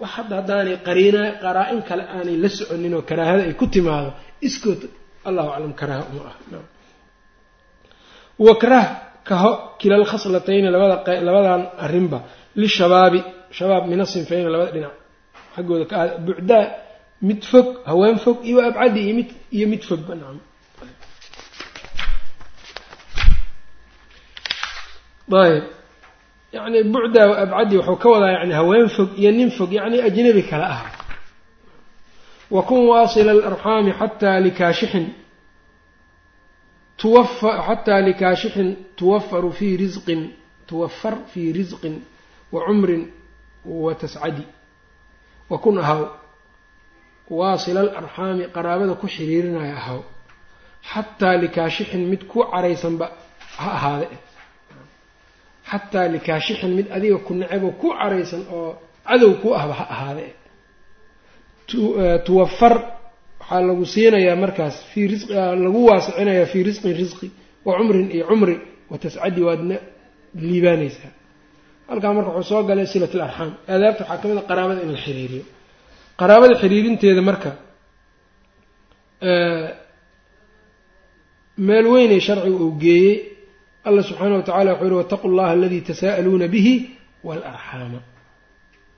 wax hadda haddaanay qariina qaraa-in kale aanay la soconin oo karaahada ay ku timaado iskood allahu aclam karaaha uma ah nam wakrah kaho kilal khaslatayni labada labadan arrinba lishabaabi shabaab mina sinfayni labada dhinac. Xaggooda ka aada bucdaa mid fog haween fog iyo abcadi iyo mid iyo mid fogba nacam ayb. Yani bucdaa wa abcadi wuxuu ka wadaa yani haween fog iyo nin fog yani ajnabi kale ah wakun waasila alarxaami xataa likaashixin tuwafa xataa likaashixin tuwafaru fii risqin tuwafar fii risqin wa cumrin wa tascadi wakun ahaw waasila alarxaami qaraabada ku xiriirinaya ahaw xataa likaashixin mid ku caraysanba ha ahaade xataa likaashixin mid adiga ku necebo ku caraysan oo cadow ku ahba ha ahaade tuwafar waxaa lagu siinayaa markaas fii risqi lagu waasicinayaa fii risqin risqi wa cumrin iyo cumri wa tascadi waadna liibaanaysaa halkaa marka wuxuu soo galay silat alarxaam aadaabta waxaa ka mid a qaraabada in la xiriiriyo. Qaraabada xiriirinteeda marka meel weynay sharcigu uu geeyey allah subxaana wa tacala wuxuu yihi wataqu llaha aladii tasaa'aluuna bihi waalarxaama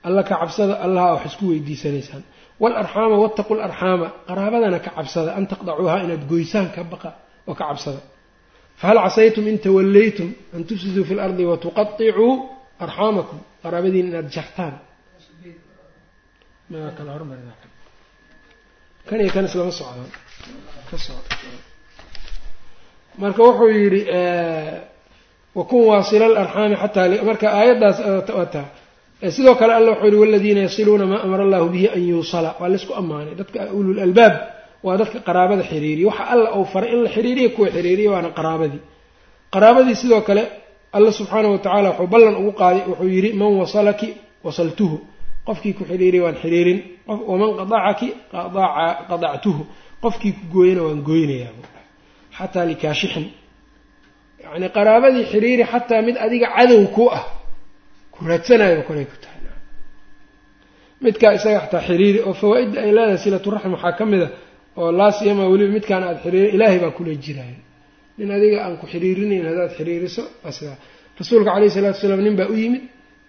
alla ka cabsada allaha wax isku weydiisanaysaan. Waalarxaama wattaqu larxaama qaraabadana ka cabsada an taqdacuuha inaad goysaan ka baqa oo ka cabsada. Fahal casaytum in tawallaytum an tufsiduu fi lardi watuqaicuu arxaamakum qaraabadiin inaad jartaan. Kan iyo kan islama socdaan ka socd marka wuxuu yidhi wakun waasila alarxaami xataa marka aayaddaas wataa sidoo kale alla wuxuu yihi waladiina yasiluuna maa amara allahu bihi an yuusala. Waa laysku ammaanay. Dadka ulul albaab waa dadka qaraabada xiriiriya. Waxa alla uu faray in la xiriiriya kuwa xiriiriya waana qaraabadii. Qaraabadii sidoo kale alla subxaana wa tacala wuxuu ballan ugu qaaday wuxuu yidhi man wasalaki wasaltuhu. Qofkii ku xiriiriya waan xiriirin waman qadacaki qadactuhu. Qofkii ku gooyana waan gooynayaa. Xataa likaashixin yacni qaraabadii xiriiri xataa mid adiga cadow ku ah ku raadsanayo kolay ku tahay. Midkaa isaga xataa xiriiri oo fawaa-idda ay leedahay silaturaxm waxaa ka mid a oo laasiyama weliba midkaan aada xiriiri ilaahay baa kula jiraayo nin adiga aan ku xiriirinayn haddaad xiriiriso asidaa rasuulka calayhi salatu wasalaam nin baa u yimid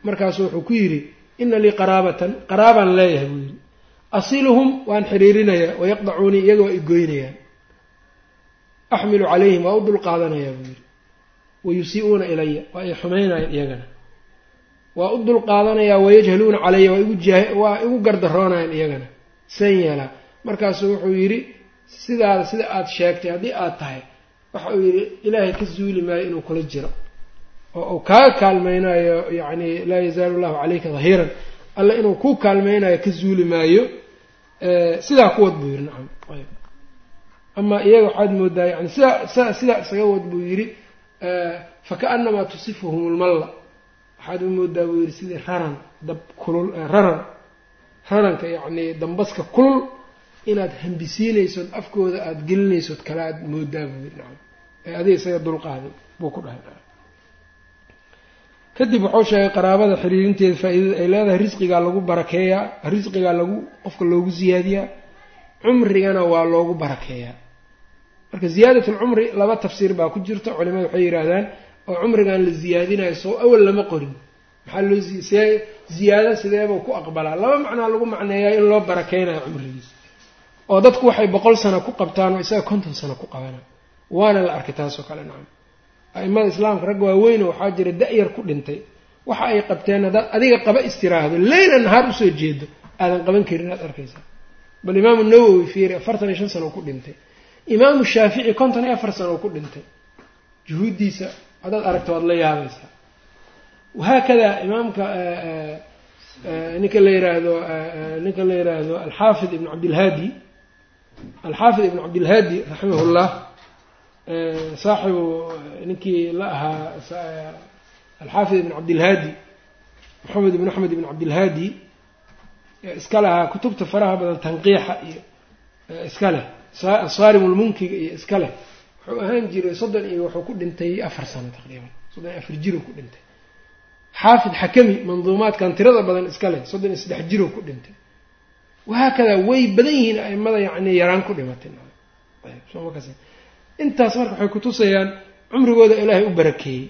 markaasu wuxuu ku yidhi ina lii qaraabatan qaraabaan leeyahay buu yidhi. Asiluhum waan xiriirinayaa wayaqdacuunii iyaga waa igoynayaan axmilu calayhim waa u dul qaadanayaa buu yidhi. Wayusi-uuna ilaya waa ay xumaynayaan iyagana. Waa u dul qaadanayaa wayajhaluuna calaya waa igu gardaroonayan iyagana. San yeelaa. Markaasuu wuxuu yidhi sidaada sida aada sheegtay haddii aada tahay waxa uu yidhi ilaahay ka zuuli maayo inuu kula jiro. Oo uu kaaga kaalmaynayo yacni laa yazaalu llahu calayka dahiiran. Alla inuu ku kaalmaynayo ka zuuli maayo. Sidaa ku wad buu yidhi nacam ayb amaa iyaga waxaad moodaa yani sidaa sidaa isaga wad buu yidhi fakaanamaa tusifuhum lmalla waxaad u moodaa buu yidhi sidii raran dab kulul raran raranka yacni dambaska kulul inaad hambisiinaysood afkooda aada gelinaysood kale aad moodaa buu yidhi nacam. Ee adiga isaga dulqaaday buu ku dhahay kadib wuxuu sheegay qaraabada xiriirinteeda faa-iidada ay leedahay risqigaa lagu barakeeyaa risqigaa lagu qofka loogu siyaadiyaa cumrigana waa loogu barakeeyaa marka ziyaadat alcumri laba tafsiir baa ku jirta culimadu waxay yidhaahdaan oo cumrigan la ziyaadinayo soo awal lama qorin. Maxaa loo see ziyaado sideebuu ku aqbalaa? Laba macnaa lagu macneeyaa in loo barakeynayo cumrigiisa oo dadku waxay boqol sano ku qabtaan oo isaga konton sano ku qabana waana la arkay taasoo kale nacam. A-imada islaamka ragga waaweyno waxaa jira da-yar ku dhintay. Waxa ay qabteen haddaad adiga qaba istiraahdo leyla nahaar u soo jeedo aadan qaban karin aad arkaysaa. Bal imaamu nawowi fiiri afartan iyo shan sano ku dhintay. Imaamu shaafici konton iyo afar sano ku dhintay. Juhuuddiisa haddaad aragto waad la yaabaysaa. Wahaakada imaamka ninka la yiraahdo ninka la yiraahdo alxaafid ibn cabdilhaadi alxaafid ibn cabdilhaadi raximahullah saaxibu ninkii la ahaa alxaafid ibn cabdilhaadi maxamed ibn axmed ibn cabdilhaadi iska lahaa kutubta faraha badan tanqiixa iyo iska leh asaarimulmunkiga iyo iska leh wuxuu ahaan jiray soddon iyo wuxuu ku dhintay afar sano taqriiban soddon iyo afar jiruu ku dhintay. Xaafid xakami manduumaadkan tirada badan iska leh soddon iyo saddex jiruu ku dhintay wahaakadaa way badan yihiin aimada yacni yaraan ku dhimatay intaas marka waxay kutusayaan cumrigooda ilaahay u barakeeyey.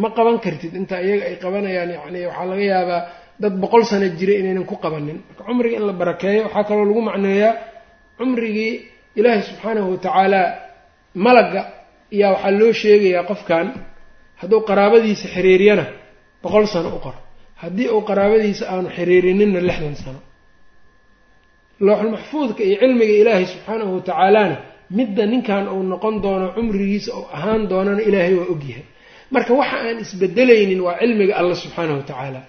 Ma qaban kartid inta iyaga ay qabanayaan yacni waxaa laga yaabaa dad boqol sano jira inaynan ku qabanin. Marka cumriga in la barakeeyo waxaa kaloo lagu macneeyaa cumrigii ilaahay subxaanahu watacaala malagga ayaa waxaa loo sheegayaa qofkan hadduu qaraabadiisa xiriiriyana boqol sano u qor. Haddii uu qaraabadiisa aanu xiriirininna lixdan sano looxulmaxfuudka iyo cilmiga ilaahay subxaanahu watacaalana midda ninkan uu noqon doono cumrigiisa uu ahaan doonana ilaahay waa ogyahay marka waxa aan isbedelaynin waa cilmiga alla subxaanahu watacaala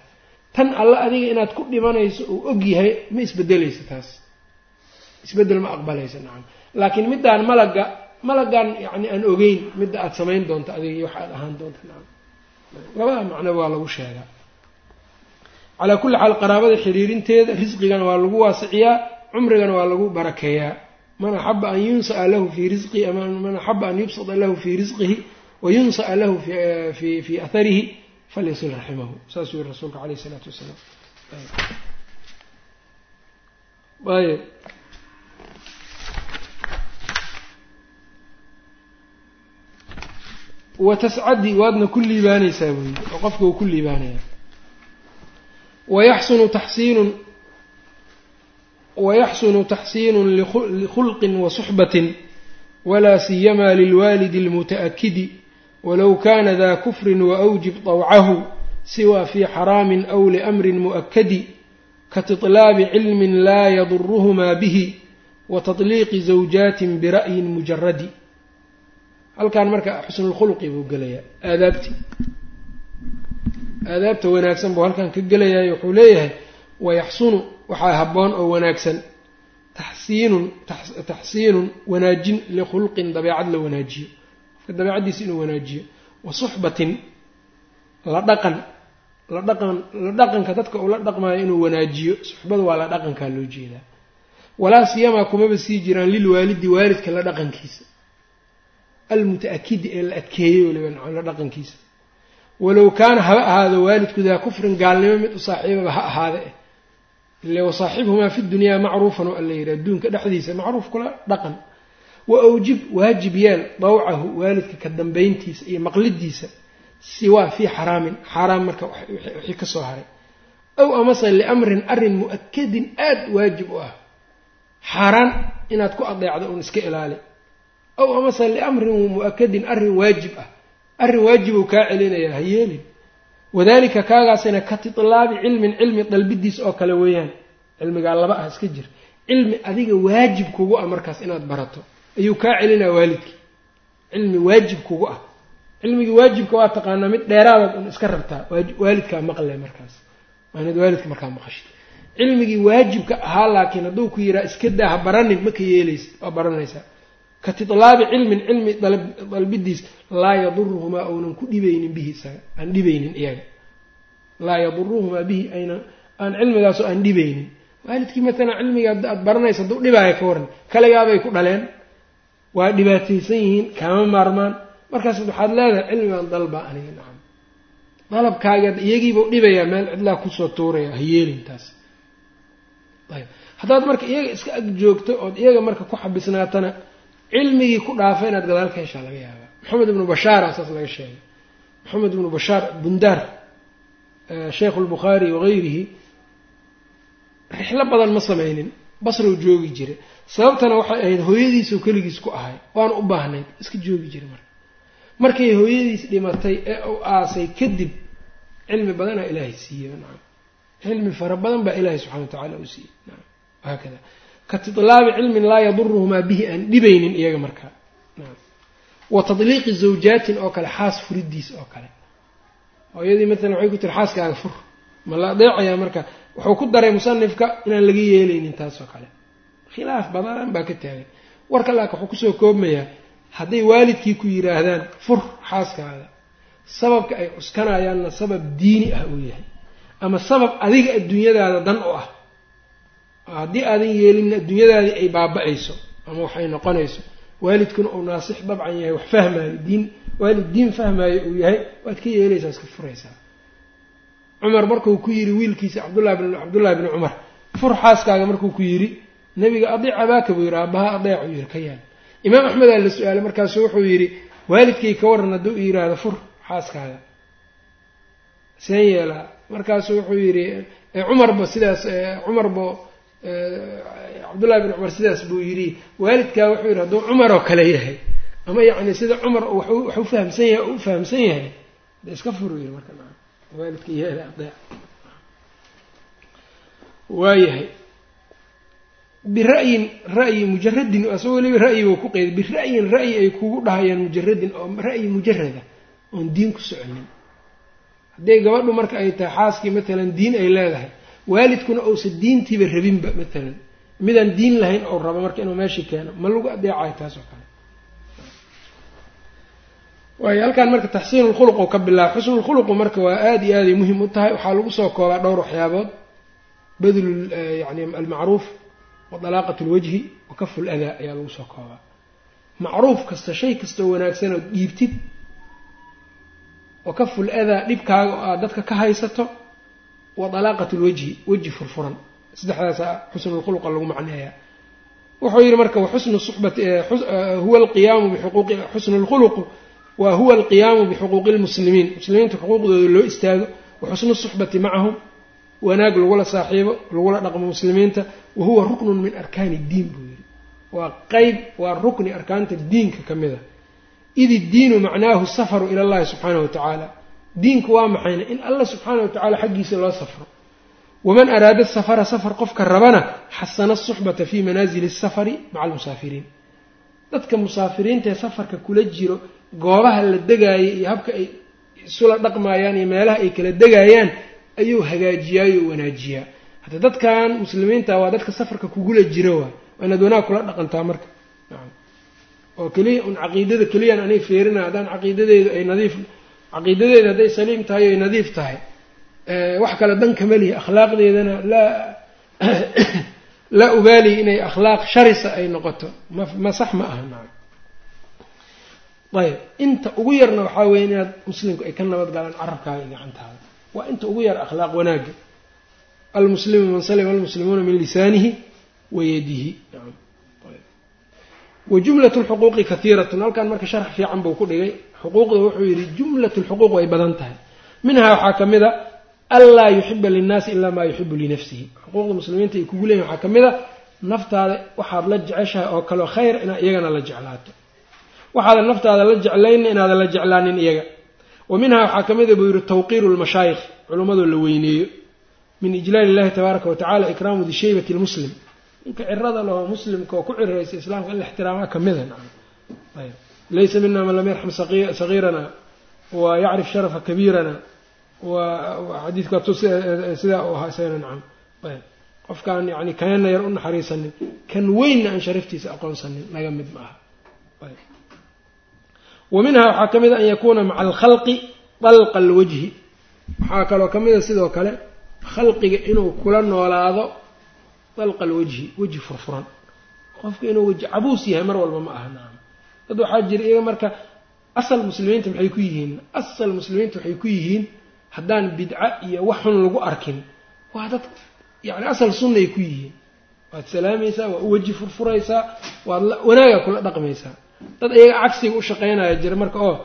tan alla adiga inaad ku dhimanayso uu ogyahay ma isbedelaysa taas. Isbedel ma aqbalaysa nacam. Laakiin middaan malagga malaggan yacni aan ogeyn midda aada samayn doonto adiga iyo waxa aad ahaan doonto nacam. Labada macnoba waa lagu sheegaa. Calaa kulli xaal qaraabada xiriirinteeda risqigana waa lagu waasiciyaa cumrigana waa lagu barakeeyaa. Man axaba an yunsaa lahu fii risqihi man axaba an yubsada lahu fii risqihi wayunsaa lahu fi fii atharihi falyasil raximahu saasuu yihi rasuulka caleyh isalaatu wasalaam. Ayb wa tascadi waadna ku liibaanaysaa yidhi oo qofka uu ku liibaanaya wayaxsunu taxsiinun wayaxsunu taxsiinu likhulqin wa suxbatin walaa siyamaa lilwaalidi almuta-akidi walow kaana daa kufrin waawjib طawcahu siwa fii xaraamin aw liamrin mu'akadi ka tiطlaabi cilmin laa yaduruhumaa bihi wa tatliiqi zawjaatin bira'yin mujaradi halkan marka xusnulkhulqi buu gelayaa aadaabti aadaabta wanaagsan buu halkan ka gelayaay wuxuu leeyahay wayaxsunu waxaa habboon oo wanaagsan. Taxsiinun taxsiinun wanaajin likhulqin dabeecad la wanaajiyo. Qofka dabeecaddiisa inuu wanaajiyo. Wa suxbatin la dhaqan la dhaqan la dhaqanka dadka uu la dhaqmaayo inuu wanaajiyo suxbada waa la dhaqankaa loo jeedaa. Walaa siyamaa kumaba sii jiraan lilwaalidi waalidka la dhaqankiisa. Almuta-akidi ee la adkeeyey waliba la dhaqankiisa. Walow kaana haba ahaado waalidku daa kufrin gaalnimo mid u saaxiibaba ha ahaada eh ile wasaaxibhumaa fi dunyaa macruufan oo alla yidhi adduunka dhexdiisa macruuf kula dhaqan. Wa awjib waajib yeel dawcahu waalidka ka dambayntiisa iyo maqlidiisa siwaa fii xaraamin xaaraam marka wixii ka soo haray. Aw amase liamrin arrin mu'akadin aada waajib u ah. Xaaraan inaad ku adeecdo uun iska ilaali. Aw amase liamrin mu'akadin arrin waajib ah. Arrin waajibuu kaa celinayaa ha yeelin wadalika kaagaasina ka titlaabi cilmin cilmi dalbidiis oo kale weeyaan. Cilmigaa laba ah iska jir. Cilmi adiga waajib kugu ah markaas inaad barato. Ayuu kaa celinaa waalidkii. Cilmi waajib kugu ah. Cilmigii waajibka waa taqaanaa mid dheeraadaad un iska rabtaa. Waalidkaa maqle markaas. Waa inaad waalidka markaa maqashid. Cilmigii waajibka ahaa laakiin hadduu ku yihaa iska daa ha baranin ma ka yeelaysa waa baranaysaa ka titlaabi cilmin cilmi dalbidiis laa yaduruhumaa ounan ku dhibaynin bihi isaga aan dhibaynin iyaga. Laa yaduruhumaa bihi aynan aan cilmigaasoo aan dhibaynin. Waalidkii matalan cilmiga aad baranaysa hadduu dhibaaya ka waran kaligaabay ku dhaleen. Waa dhibaataysan yihiin kaama maarmaan. Markaas waxaad leedahay cilmigaan dalbaa aniga nacam dalabkaaga iyagiibuu dhibayaa meel cidlaa ku soo tuuraya ha yeelin taas. Ayb haddaad marka iyaga iska ag joogto ood iyaga marka ku xabisnaatana cilmigii ku dhaafa inaad gadaal ka heshaa laga yaabaa maxamed ibnu bashaara saas laga sheegay. Maxamed ibnu bashaar bundaar sheikhu lbukhaari wagayrihi rixlo badan ma sameynin basrow joogi jira sababtana waxay ahayd hooyadiisuu keligiis ku ahay. Waana u baahnayd iska joogi jira marka. Markay hooyadiis dhimatay ee uu aasay kadib cilmi badanaa ilaahay siiyey nacam cilmi fara badan baa ilaahay subxana wa tacala uu siiyey nacam wahaakada ka titlaabi cilmin laa yaduruhumaa bihi aan dhibaynin iyaga markaa wa tadliiqi zawjaatin oo kale xaas furidiis oo kale. Hooyadii maalan waxay ku tiri xaaskaaga fur. Ma la adeecayaa marka. Wuxuu ku daray musanifka inaan laga yeelaynin taasoo kale. Khilaaf badan baa ka taagan. Warka laaka wuxuu ku soo koobmayaa hadday waalidkii ku yidhaahdaan fur xaaskaada sababka ay cuskanayaanna sabab diini ah uu yahay. Ama sabab adiga adduunyadaada dan u ah haddii aadan yeelin adduunyadaadii ay baaba-ayso ama waxay noqonayso waalidkuna uu naasix dabcan yahay wax fahmaayo diin waalid diin fahmaayo uu yahay waad ka yeelaysaa iska furaysaa cumar markuu ku yidhi wiilkiisa cabdullahi bin cabdullahi bni cumar fur xaaskaaga markuu ku yidhi nabiga adiic abaaka buu yidhi aabbaha adeecu yidhi ka yaal. Imaam axmed aa la su'aalay markaasu wuxuu yidhi waalidkay ka waran hadduu yidhaahdo fur xaaskaaga. Seen yeelaa markaasu wuxuu yidhi cumarba sidaas cumarba cabdullahi bin cumar sidaas buu yidhi waalidkaa wuxuu yidhi hadduu cumar oo kale yahay. Ama yacni sida cumar wax u fahamsan yahay u fahamsan yahay. De iska fur yidhi marka waalidka yeela adeec waayahay. Bira'yin ra'yi mujaradin asagoo weliba ra'yi buu ku qeyday bira'yin ra'yi ay kugu dhahayaan mujaradin oo ra'yi mujarada oon diin ku soconin. Hadday gabadhu marka ay tahay xaaskii matalan diin ay leedahay waalidkuna uusan diintiiba rabinba matalan midaan diin lahayn ou rabo marka inuu meeshii keeno ma lagu adeecayo taas oo kale. Waayo halkan marka taxsiinulkhuluq ou ka bilaaba xusnulkhuluqu marka waa aada iyo aaday muhiim u tahay. Waxaa lagu soo koobaa dhowr waxyaabood. Badlu yani almacruuf wa dalaaqat lwajhi wa kafu ladaa ayaa lagu soo koobaa. Macruuf kasta shay kastoo wanaagsan ood dhiibtid wa kafu ladaa dhibkaaga oo aad dadka ka haysato wa dalaaqat lwajhi weji furfuran. Saddexdaasa xusnulkhuluqa lagu macneeyaa wuxuu yidhi marka waxusnu suxbati huwa alqiyaamu biuquuqi xusnu lkhuluqu wa huwa alqiyaamu bixuquuqi lmuslimiin muslimiinta xuquuqdooda loo istaago wa xusnu suxbati macahum wanaag lagula saaxiibo lagula dhaqmo muslimiinta wa huwa ruknun min arkaani iddiin buu yidhi. Waa qeyb waa rukni arkaanta diinka ka mid a id iddiinu macnaahu safaru ila allahi subxaanahu watacaala diinku waa maxayna in allah subxaana watacaala xaggiisa loo safro. Waman araada safara safar qofka rabana xasana asuxbata fii manaasili asafari maca almusaafiriin dadka musaafiriinta ee safarka kula jiro goobaha la degaayay iyo habka ay isula dhaqmaayaan iyo meelaha ay kala degaayaan ayuu hagaajiyaayo wanaajiyaa. Hadda dadkan muslimiinta waa dadka safarka kugula jiro waa waa inaad wanaag kula dhaqantaa marka. Oo keliya un caqiidada keliyaan anay feerina haddaan caqiidadeedu ay nadiif caqiidadeeda hadday saliim tahay oy nadiif tahay wax kale dan kama lihi akhlaaqdeedana laa laa ubaali inay akhlaaq sharisa ay noqoto. Ma sax ma aha naam ayb inta ugu yarna waxaa weya inaad muslimku ay ka nabad galaan carabkaaga gacantaada. Waa inta ugu yar akhlaaq wanaaga almuslimu man salima almuslimuuna min lisaanihi wa yadihi. Wa jumlat lxuquuqi kahiiratun halkan marka sharx fiican buu ku dhigay xuquuqda wuxuu yidhi jumlat lxuquuq way badan tahay. Minhaa waxaa ka mid a anlaa yuxiba linnaasi ilaa maa yuxibu linafsihi. Xuquuqda muslimiinta ay kugu leeyihiin waxaa ka mid a naftaada waxaad la jeceshahay oo kaleo khayr inaad iyagana la jeclaato. Waxaadan naftaada la jeclaynna inaadan la jeclaanin iyaga. Wa minhaa waxaa ka mid a buu yidhi tawqiiru lmashaayikh culimmadoo la weyneeyo. Min ijlaali illahi tabaaraka wa tacala ikraamu dishaybati lmuslim ninka cirada laho muslimka oo ku ciraysa islaamka in la ixtiraamaa ka mida ayb laysa mina man lam yarxam sagiirana wa yacrif sharafa kabiirana wa xadiidka sidaa u ahaa nacam qofkaan yani kanana yar u naxariisanin kan weynna aan sharaftiisa aqoonsanin laga mid ma aha wa minhaa waxaa ka a an yakuuna maca alkhalqi dalqa alwajhi waxaa kaloo ka mid a sidoo kale khalqiga inuu kula noolaado dalqa alwajhi weji furfuran qofka inuu weji cabuus yahay mar walba ma aha nacam dad waxaa jira iyaga marka asal muslimiinta maxay ku yihiin? Asal muslimiinta waxay ku yihiin haddaan bidca iyo wax xun lagu arkin. Waa dad yani asal sunnay ku yihiin. Waad salaamaysaa waa u weji furfuraysaa waad wanaagaa kula dhaqmaysaa. Dad iyaga cagsiga u shaqaynaya jira marka oo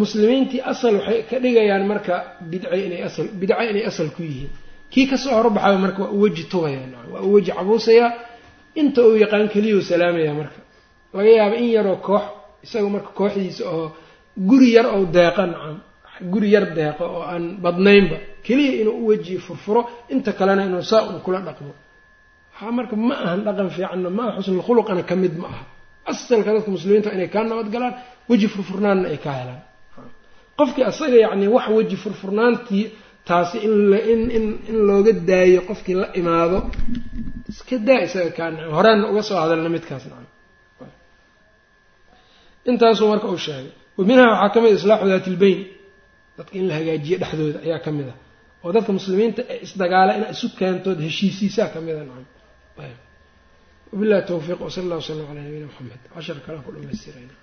muslimiintii asal waxay ka dhigayaan marka bidca inay asal bidca inay asal ku yihiin. Kii ka soo horbaxaya marka waa u weji tubaya waa u weji cabuusayaa inta uu yaqaan keliyau salaamaya marka laga yaaba in yaroo koox isaga marka kooxdiisa oo guri yar oo deeqa nacam guri yar deeqo oo aan badnaynba keliya inuu u weji furfuro inta kalena inuu saa un kula dhaqmo. Waxaa marka ma ahan dhaqan fiicanna ma aha khuluqana ka mid ma aha. Asalka dadka muslimiinta inay kaa nabad galaan weji furfurnaanna ay ka helaan. Qofkii asaga yacni wax weji furfurnaantii taasi in looga daayo qofkii la imaado iska daa isaga kaa nacam. Horeanna uga soo hadalna midkaas nacam intaasuu marka uu sheegay. Wa minhaa waxaa ka mid a islaaxu daati ilbeyn dadka in la hagaajiyo dhexdooda ayaa ka mid a. Oo dadka muslimiinta ee isdagaala inaa isu keentood heshiisiisaa ka mid a nacam. Wabillahi towfiiq wsala allah wslam calaa nabiyina maxamed cashar kale ku dhamaystirayna